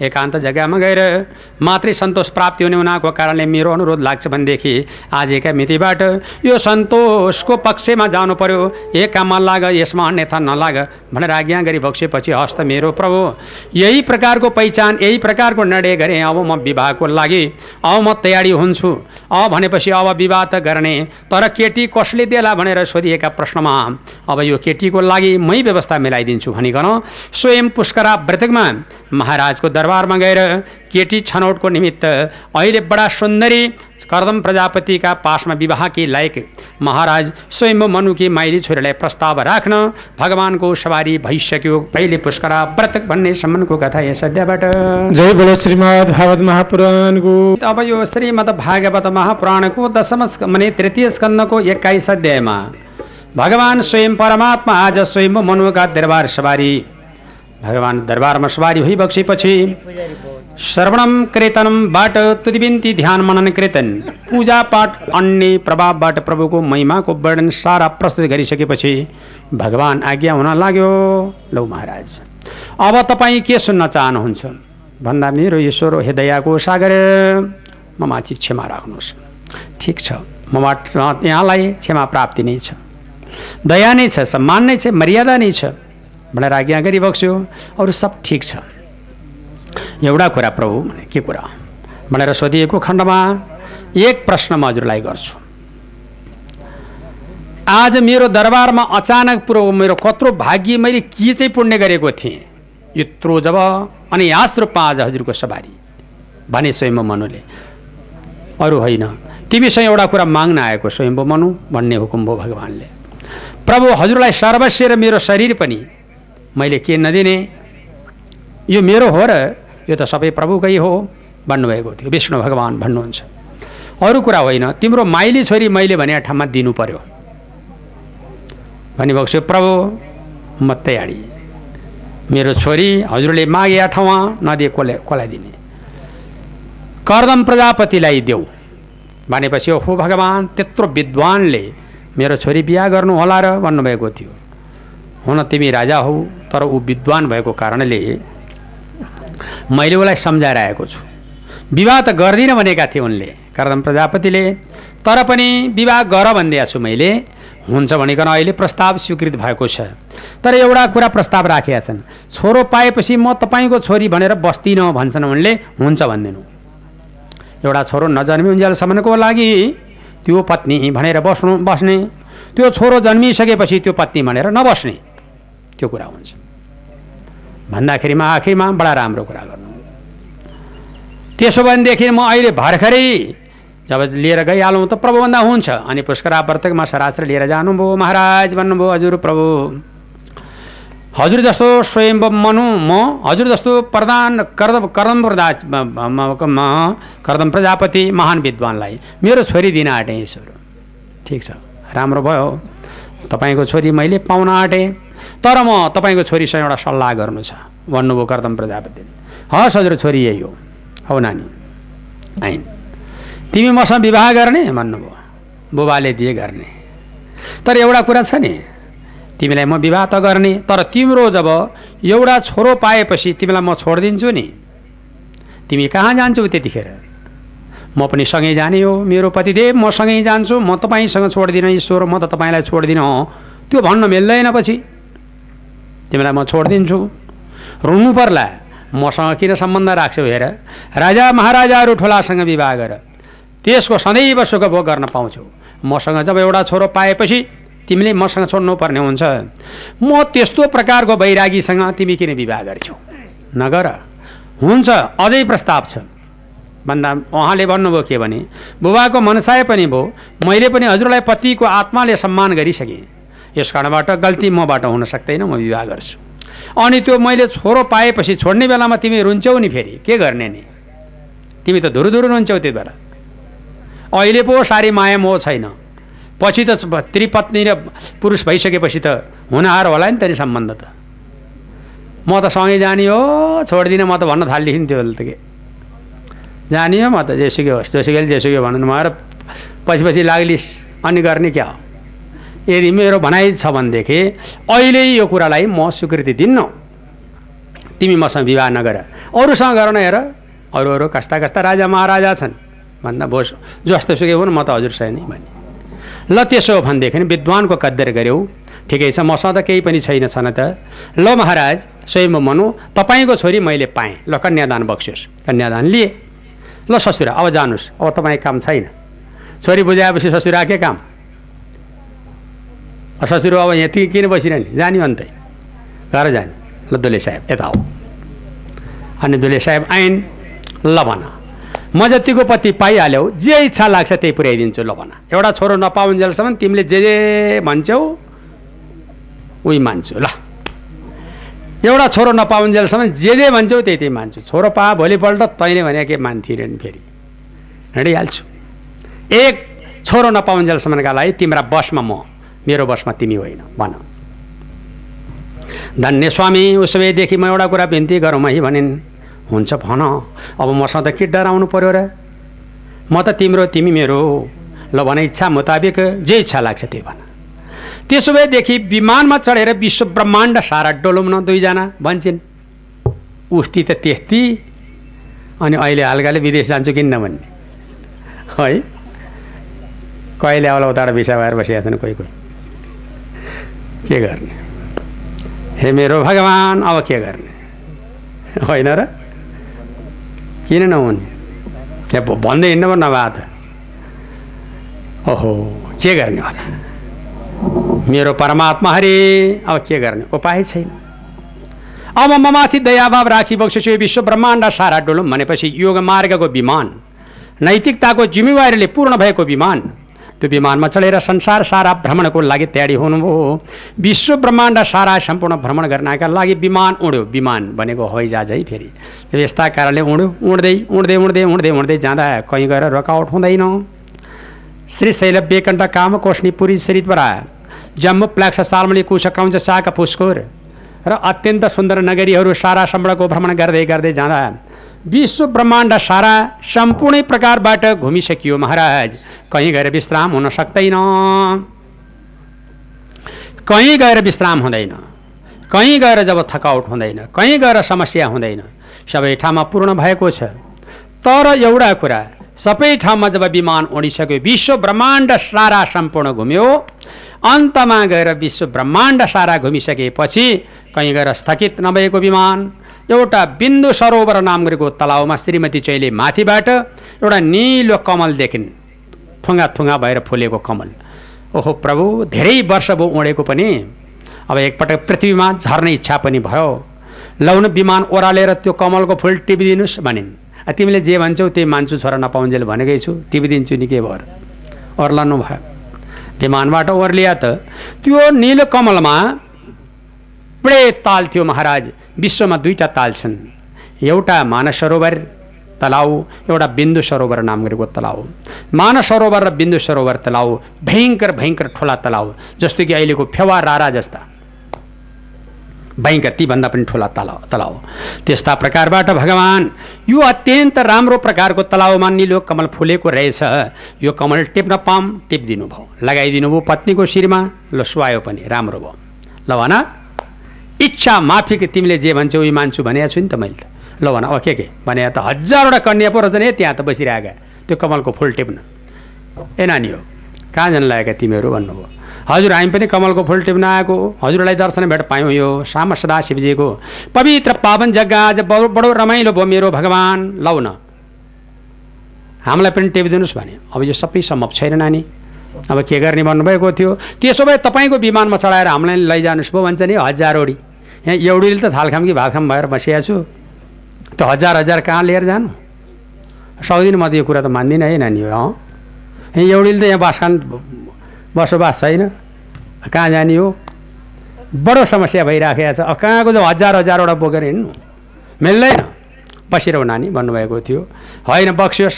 एकान्त जग्गामा गएर मात्रै सन्तोष प्राप्ति हुने हुनाको कारणले मेरो अनुरोध लाग्छ भनेदेखि आजका मितिबाट यो सन्तोषको पक्षमा जानु पर्यो। एक काममा लाग यसमा अन्यथा नलाग भनेर आज्ञा गरी बक्सेपछि हस्त मेरो प्रभु यही प्रकारको पहिचान यही प्रकारको निर्णय गरेँ अब म विवाहको लागि। अब म तयारी हुन्छु। अब भनेपछि अब विवाह त गर्ने तर केटी कसले देला भनेर सोधिएका प्रश्नमा अब यो केटीको लागि मै व्यवस्था मिलाइदिन्छु भनिकन स्वयं पुष्करा व्रतकमा महाराजको दरबारमा गएर केटी छनौटको निमित्त अहिले बडा सुन्दरी कर्दम प्रजापतिका पासमा विवाहकी लायक महाराज स्वयं मनुकी माइली छोरीलाई प्रस्ताव राख्न भगवानको सवारी भइसक्यो। पहिले पुष्करा व्रतक भन्ने सम्मको कथा यस अध्यायबाट। जय बोलो श्रीमद् भागवत महापुराणको। अब यो श्रीमद् भागवत महापुराणको दशम माने तृतीय स्कन्दको एक्काइस अध्यायमा भगवान् स्वयं परमात्मा आज स्वयं मनुका दरबार सवारी भगवान् दरबारमा सवारी भइबक्सेपछि श्रवणम कीर्तनमबाट तुदिबिन्ती ध्यान मनन कीर्तन। पूजापाठ अन्य प्रभावबाट प्रभुको महिमाको वर्णन सारा प्रस्तुत गरिसकेपछि भगवान् आज्ञा हुन लाग्यो। लौ महाराज। अब तपाईँ के सुन्न चाहनुहुन्छ? भन्दा मेरो ईश्वर हे दयाको सागर म माथि क्षमा राख्नुहोस्। ठिक छ। मबाट यहाँलाई क्षमा प्राप्ति नै छ। दया नै छ सम्मान नै छ मर्यादा नै छ। भनेर आज्ञा गरिबक्स्यो अरू सब ठिक छ। एउटा कुरा प्रभु भने के कुरा? भनेर सोधिएको खण्डमा एक प्रश्न म हजुरलाई गर्छु। आज मेरो दरबारमा अचानक पुरो मेरो कत्रो भाग्य मैले के चाहिँ पुण्य गरेको थिएँ? यत्रो जब अनि यास रूपमा आज हजुरको सवारी। भने स्वयं मनुले अरू होइन। तिमीसँग एउटा कुरा माग्न आएको स्वयं मनु भन्ने हुकुम भयो भगवान्ले। प्रभु हजुरलाई सर्वस्व र मेरो शरीर पनि मैले के नदिने यो मेरो हो र यो त सबै प्रभुकै हो भन्नुभएको थियो। विष्णु भगवान् भन्नुहुन्छ। अरू कुरा होइन। तिम्रो माइली छोरी मैले भने ठाउँमा दिनु पर्यो। भनिरहेको छु प्रभु म तयारी। मेरो छोरी हजुरले मागे ठाउँमा नदिए कसले कसलाई दिने। कर्दम प्रजापतिलाई देऊ। भनेपछि हो भगवान् त्यत्रो विद्वानले मेरो छोरी बिहा गर्नु होला र भन्नुभएको थियो। हुन तिमी राजा हौ तर ऊ विद्वान भएको कारणले मैले उसलाई सम्झाएर आएको छु। विवाह त गर्दिनँ भनेका थिए उनले। कर्दम प्रजापतिले तर पनि विवाह गर भनिदिएको छु मैले। हुन्छ भनिकन अहिले प्रस्ताव स्वीकृत भएको छ। तर एउटा कुरा प्रस्ताव राखेका छन्। छोरो पाएपछि म तपाईँको छोरी भनेर बस्दिनँ भन्छन् उनले। हुन्छ भनिदिनु। एउटा छोरो नजन्मिउन्जेलसम्मको लागि त्यो पत्नी भनेर बस्नु बस्ने। त्यो छोरो जन्मिसकेपछि त्यो पत्नी भनेर नबस्ने। त्यो कुरा हुन्छ। भन्दाखेरिमा आखिरमा बडा राम्रो कुरा गर्नु। त्यसो भनेदेखि म अहिले भर्खरै जब लिएर गइहालौँ त प्रभु भन्दा हुन्छ। अनि पुष्करावर्तकमा सरास्त्र लिएर जानुभयो महाराज भन्नुभयो हजुर प्रभु। हजुर जस्तो स्वयं मनु म हजुर जस्तो प्रधान कर्दम कर्दम म- कर्दम प्रजापति महान विद्वानलाई। मेरो छोरी दिन आँटेँ ईश्वर ठिक छ। राम्रो भयो। तपाईँको छोरी मैले पाउन आँटेँ। तर म तपाईँको छोरीसँग एउटा सल्लाह गर्नु छ। भन्नुभयो कर्दम प्रजापतिले हस् हजुर छोरी यही हो। हौ नानी आइन्। तिमी मसँग विवाह गर्ने भन्नुभयो। बुबाले दिए गर्ने। तर एउटा कुरा छ नि तिमीलाई म विवाह त गर्ने तर तिम्रो जब एउटा छोरो पाएपछि तिमीलाई म छोडिदिन्छु नि। तिमी कहाँ जान्छौ त्यतिखेर? म पनि सँगै जाने हो मेरो पतिदेव म सँगै जान्छु म तपाईँसँग छोड्दिनँ ईश्वर म त तपाईँलाई छोड्दिनँ त्यो भन्न मिल्दैन पछि। तिमीलाई म छोडिदिन्छु। रुनु पर्ला। मसँग किन सम्बन्ध राख्छौ हेर। राजा महाराजाहरू ठुलासँग विवाह गर। त्यसको सदैव सुख भोग गर्न पाउँछौ। मसँग जब एउटा छोरो पाएपछि तिमीले मसँग छोड्नु पर्ने हुन्छ। म त्यस्तो प्रकारको वैरागीसँग तिमी किन विवाह गर्छौ? नगर। हुन्छ अझै प्रस्ताव छ। भन्दा उहाँले भन्नुभयो के भने बुबाको मनसाय पनि भयो मैले पनि हजुरलाई पतिको आत्माले सम्मान गरिसकेँ। यस कारणबाट गल्ती मबाट हुन सक्दैन म विवाह गर्छु। अनि त्यो मैले छोरो पाएपछि छोड्ने बेलामा तिमी रुन्छौ नि फेरि के गर्ने नि? तिमी त धुरुधुरु रुन्छौ त्यो बेला। अहिले पो सारी माया मोह छैन। पछि त त्रिपत्नी र पुरुष भइसकेपछि त हुनहार होला नि त नि सम्बन्ध त। म त सँगै जाने हो छोडिदिनँ म त भन्न थालिदिएँ त्यो बेला त के? जाने हो म त जेसुकै होस् जेसुकैले जेसुकै भन्नु म पछि पछि लाग्लिस्। अनि गर्ने क्या हो? यदि मेरो भनाइ छ भनेदेखि अहिले यो कुरालाई म स्वीकृति दिन्न। तिमी मसँग विवाह नगर। अरूसँग गर हेर। अरू अरू कस्ता कस्ता राजा महाराजा छन्। भन्दा भोस जस्तो सुकै हो न म त हजुरसँग नै भने। ल त्यसो हो भनेदेखि विद्वानको कद्दर गऱ्यौ ठिकै छ मसँग त केही पनि छैन छन त। ल महाराज स्वयं मनु तपाईँको छोरी मैले पाएँ। ल कन्यादान बक्सियोस्। कन्यादान लिएँ। ल ससुरा अब जानुहोस् अब तपाईँ काम छैन। छोरी बुझाएपछि ससुरा के काम। ससुरो अब यहाँ किन बसिरहने? जाने अन्तै। घर जाने। ल दुले साहेब यता हो। अनि दुले साहेब आइन्। ल भन। म जतिको पति पाइहाल्यौ जे इच्छा लाग्छ त्यही पुर्याइदिन्छु ल भन। एउटा छोरो नपाउन्जेलसम्म तिमीले जे जे भन्छौ उही मान्छु। ल। एउटा छोरो नपाउन्जेलसम्म जे जे भन्छौ त्यही त्यही मान्छु। छोरो पा भोलिपल्ट तैँले भने के मान्थिरे नि फेरि हिँडिहाल्छु एक छोरो नपाउन्जेलसम्मका लागि तिम्रा बसमा म मेरो बसमा तिमी होइन भन। धन्य स्वामी उसो भएदेखि म एउटा कुरा बिन्ती गरौँ है भनिन् हुन्छ भन अब मसँग त के डराउनु पऱ्यो र? म त तिम्रो तिमी मेरो ल भन इच्छा मुताबिक जे इच्छा लाग्छ त्यही भन। त्यसो भएदेखि विमानमा चढेर विश्व ब्रह्माण्ड सारा डोलौँ न दुईजना भन्छन्। उस्ती त त्यस्ती अनि अहिले हल्काले विदेश जान्छु किन्न भन्ने। है? कहिले आउला उता भिसा भएर बसिरहेको छन् कोही कोही। के गर्ने? हे मेरो भगवान् अब के गर्ने? होइन र? किन नहुने? त्यहाँ भन्दै हिँड्नु पो नभए त ओहो के गर्ने होला? मेरो परमात्मा हरे अब के गर्ने? उपाय छैन। अब म माथि दयाभाव राखी यो विश्व ब्रह्माण्ड सारा डोलौँ भनेपछि योग मार्गको विमान नैतिकताको जिम्मेवारीले पूर्ण भएको विमान त्यो विमानमा चढेर संसार सारा भ्रमणको लागि तयारी हुनुभयो। विश्व ब्रह्माण्ड सारा सम्पूर्ण भ्रमण गर्नका लागि विमान उड्यो। विमान भनेको हवाईजहाज है फेरि। यस्ता कारणले उड्यो उड्दै उड्दै उड्दै उड्दै उड्दै जाँदा कहीँ गएर रकआउट हुँदैन। श्री शैल बेकण्ठ काम पुरी श्रीद्वारा जम्मू प्लाक्स सालमली कुश क्रौञ्च शाक पुष्कोर र अत्यन्त सुन्दर नगरीहरू सारा सम्बळको भ्रमण गर्दै गर्दै जाँदा विश्व ब्रह्माण्ड सारा सम्पूर्ण प्रकारबाट घुमिसकियो महाराज कहीँ गएर विश्राम हुन सक्दैन कहीँ गएर विश्राम हुँदैन कहीँ गएर जब थकाउट हुँदैन कहीँ गएर समस्या हुँदैन सबै ठाउँमा पूर्ण भएको छ तर एउटा कुरा सबै ठाउँमा जब विमान उडिसक्यो विश्व ब्रह्माण्ड सारा सम्पूर्ण घुम्यो अन्तमा गएर विश्व ब्रह्माण्ड सारा घुमिसकेपछि कहीँ गएर स्थगित नभएको विमान एउटा बिन्दु सरोवर नाम गरेको तलाउमा श्रीमती चैले माथिबाट एउटा निलो कमल देखिन्। थुङ्गा थुङ्गा भएर फुलेको कमल। ओहो प्रभु धेरै वर्ष भयो उडेको पनि। अब एकपटक पृथ्वीमा झर्ने इच्छा पनि भयो। लौन विमान ओह्रालेर त्यो कमलको फुल टिपिदिनुहोस् भनिन्। तिमीले जे भन्छौ त्यही मान्छु छोरा नपाउन्जेल भनेकै छु। टिपिदिन्छु नि के भएर ओर्लानु भयो। विमानबाट ओर्लिया त त्यो निल कमलमा थुप्रै ताल थियो महाराज। विश्वमा दुईवटा ताल छन्। एउटा मानस सरोवर तलाउ एउटा बिन्दु सरोवर नाम गरेको तलाउ। मानस सरोवर र बिन्दु सरोवर तलाउ भयङ्कर भयङ्कर ठुला तलाउ जस्तो कि अहिलेको फेवा रारा जस्ता। भयङ्कर तीभन्दा पनि ठुला तलाउ तलाउ। त्यस्ता प्रकारबाट भगवान् यो अत्यन्त राम्रो प्रकारको तलाउमा निलो कमल फुलेको रहेछ। यो कमल टिप्न पाम टिपिदिनु भयो। लगाइदिनु भयो पत्नीको शिरमा ल सुहायो पनि राम्रो भयो। ल भन। इच्छा माफीको तिमीले जे भन्छौ उयो मान्छु भनेको छु नि त मैले त। ल भन अब के भने त हजारवटा कन्या पो रहेछन् है त्यहाँ त बसिरहेका। त्यो कमलको फुल टिप्न। ए नानी हो कहाँ जान लागेका तिमीहरू भन्नुभयो? हजुर हामी पनि कमलको फुल टिप्न आएको हजुरलाई दर्शन भेट पायौँ यो साम सदा शिवजीको पवित्र पावन जग्गा आज बडो बडो रमाइलो भयो मेरो भगवान्। लौ न हामीलाई पनि टिपिदिनुहोस् भने। अब यो सबै सम्भव छैन नानी। अब के गर्ने भन्नुभएको थियो? त्यसो भए तपाईँको विमानमा चढाएर हामीलाई लैजानुहोस् भयो भन्छ नि हजारवडी। यहाँ एउटीले त थालखाम कि भातखाम भएर बसिएको छु त्यो हजार हजार कहाँ लिएर जानु? सक्दिनँ म त यो कुरा त मान्दिनँ है नानी हो यहाँ एउटीले त यहाँ बासखान बसोबास छैन। कहाँ जाने हो? बडो समस्या भइराखेको छ। कहाँको त हजार हजारवटा बोकेर हिँड्नु? मिल्दैन। बसिरहु नानी भन्नुभएको थियो। होइन बक्सियोस्।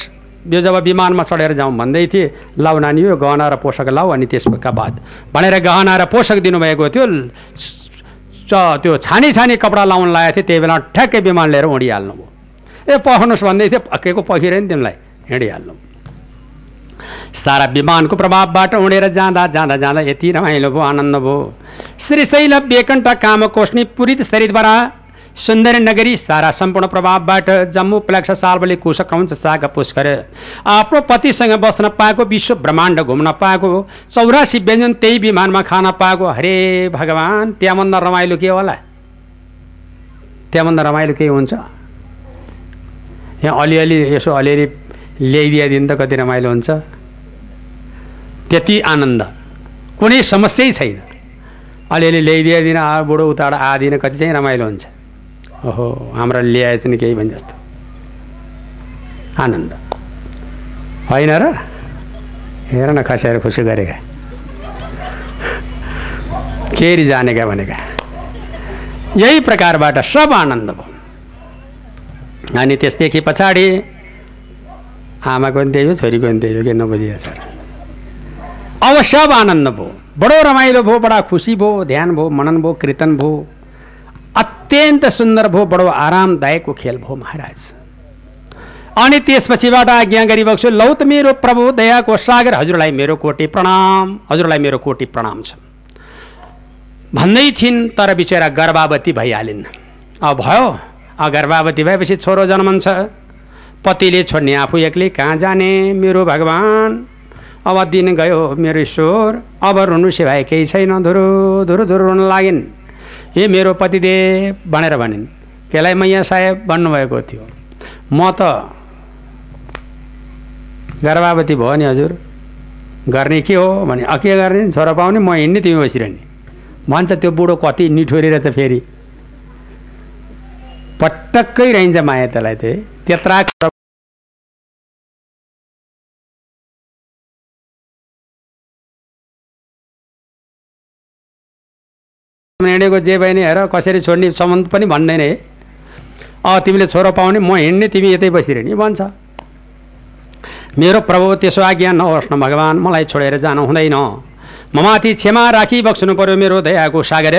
यो जब विमानमा चढेर जाउँ भन्दै थिएँ लाउ नानी यो गहना र पोषक लाऊ अनि त्यसका बाद। भनेर गहना र पोषक दिनुभएको थियो। त्यो छानी छानी कपडा लाउन लागेको थियो त्यही बेला ठ्याक्कै विमान लिएर उडिहाल्नु भयो। ए पखाउनुहोस् भन्दै थियो पक्केको पखिरह्यो नि तिमीलाई हिँडिहाल्नु सारा विमानको प्रभावबाट उडेर जाँदा जाँदा जाँदा यति रमाइलो भयो आनन्द भयो। श्रीशैल बेकण्ठ कामकोष्णी पुरित शरीरद्वारा सुन्दर नगरी सारा सम्पूर्ण प्रभावबाट जम्मू प्लेक्ष सालबली कुश कौंच साग पुष्कर। आफ्नो पतिसँग बस्न पाएको विश्व ब्रह्माण्ड घुम्न पाएको चौरासी व्यञ्जन त्यही विमानमा खान पाएको। हरे भगवान् त्यहाँभन्दा रमाइलो के होला? त्यहाँभन्दा रमाइलो के हुन्छ? यहाँ अलिअलि यसो अलिअलि ल्याइदिएदेखि त कति रमाइलो हुन्छ। त्यति आनन्द। कुनै समस्यै छैन। अलिअलि ल्याइदिएदिन बुढो उताबाट आदिन कति चाहिँ रमाइलो हुन्छ। ओहो हाम्रो ल्याएछ नि केही भने जस्तो। आनन्द। होइन र? हेर न खसाएर खुसी गरेका। केरी जानेका भनेका। यही प्रकारबाट सब आनन्द भयो। अनि त्यसदेखि पछाडि आमाको पनि त्यही छोरीको पनि त्यही हो के नबुझिएको छ अब सब आनन्द भयो। बडो रमाइलो भयो बडा खुसी भयो ध्यान भयो मनन भयो कीर्तन भयो। अत्यन्त सुन्दर भयो बडो आरामदायकको खेल भयो महाराज। अनि त्यसपछिबाट आज्ञा गरिबक्छु लौ त मेरो प्रभु दयाको सागर हजुरलाई मेरो कोटी प्रणाम हजुरलाई मेरो कोटी प्रणाम छ। भन्दै थिइन् तर बिचरा गर्भावती भइहालिन्। अब भयो अब गर्भावती भएपछि छोरो जन्मन्छ। पतिले छोड्ने आफू एक्लै कहाँ जाने मेरो भगवान्? अब दिन गयो मेरो ईश्वर। अब रुनु सिवाय केही छैन धुरु धुरु धुरु रुन लागिन्। ए मेरो पतिदेव भनेर भनिन् केलाई मैया साहेब भन्नुभएको थियो म त गर्भावती भयो नि हजुर गर्ने के हो भने के गर्ने छोरा पाउने म हिँड्ने तिमी बसिरहने भन्छ त्यो बुढो कति निठोरी रहेछ फेरि पटक्कै रहन्छ माया त्यसलाई चाहिँ त्यत्रा हिँडेको जे भयो नि हेर कसरी छोड्ने सम्बन्ध पनि भन्दैन है अँ तिमीले छोरो पाउने म हिँड्ने तिमी यतै बसिरहने भन्छ। मेरो प्रभु त्यसो आज्ञा नहोस् न भगवान् मलाई छोडेर जानु हुँदैन। म माथि क्षमा राखी बक्सनु पर्यो मेरो दयाको सागर।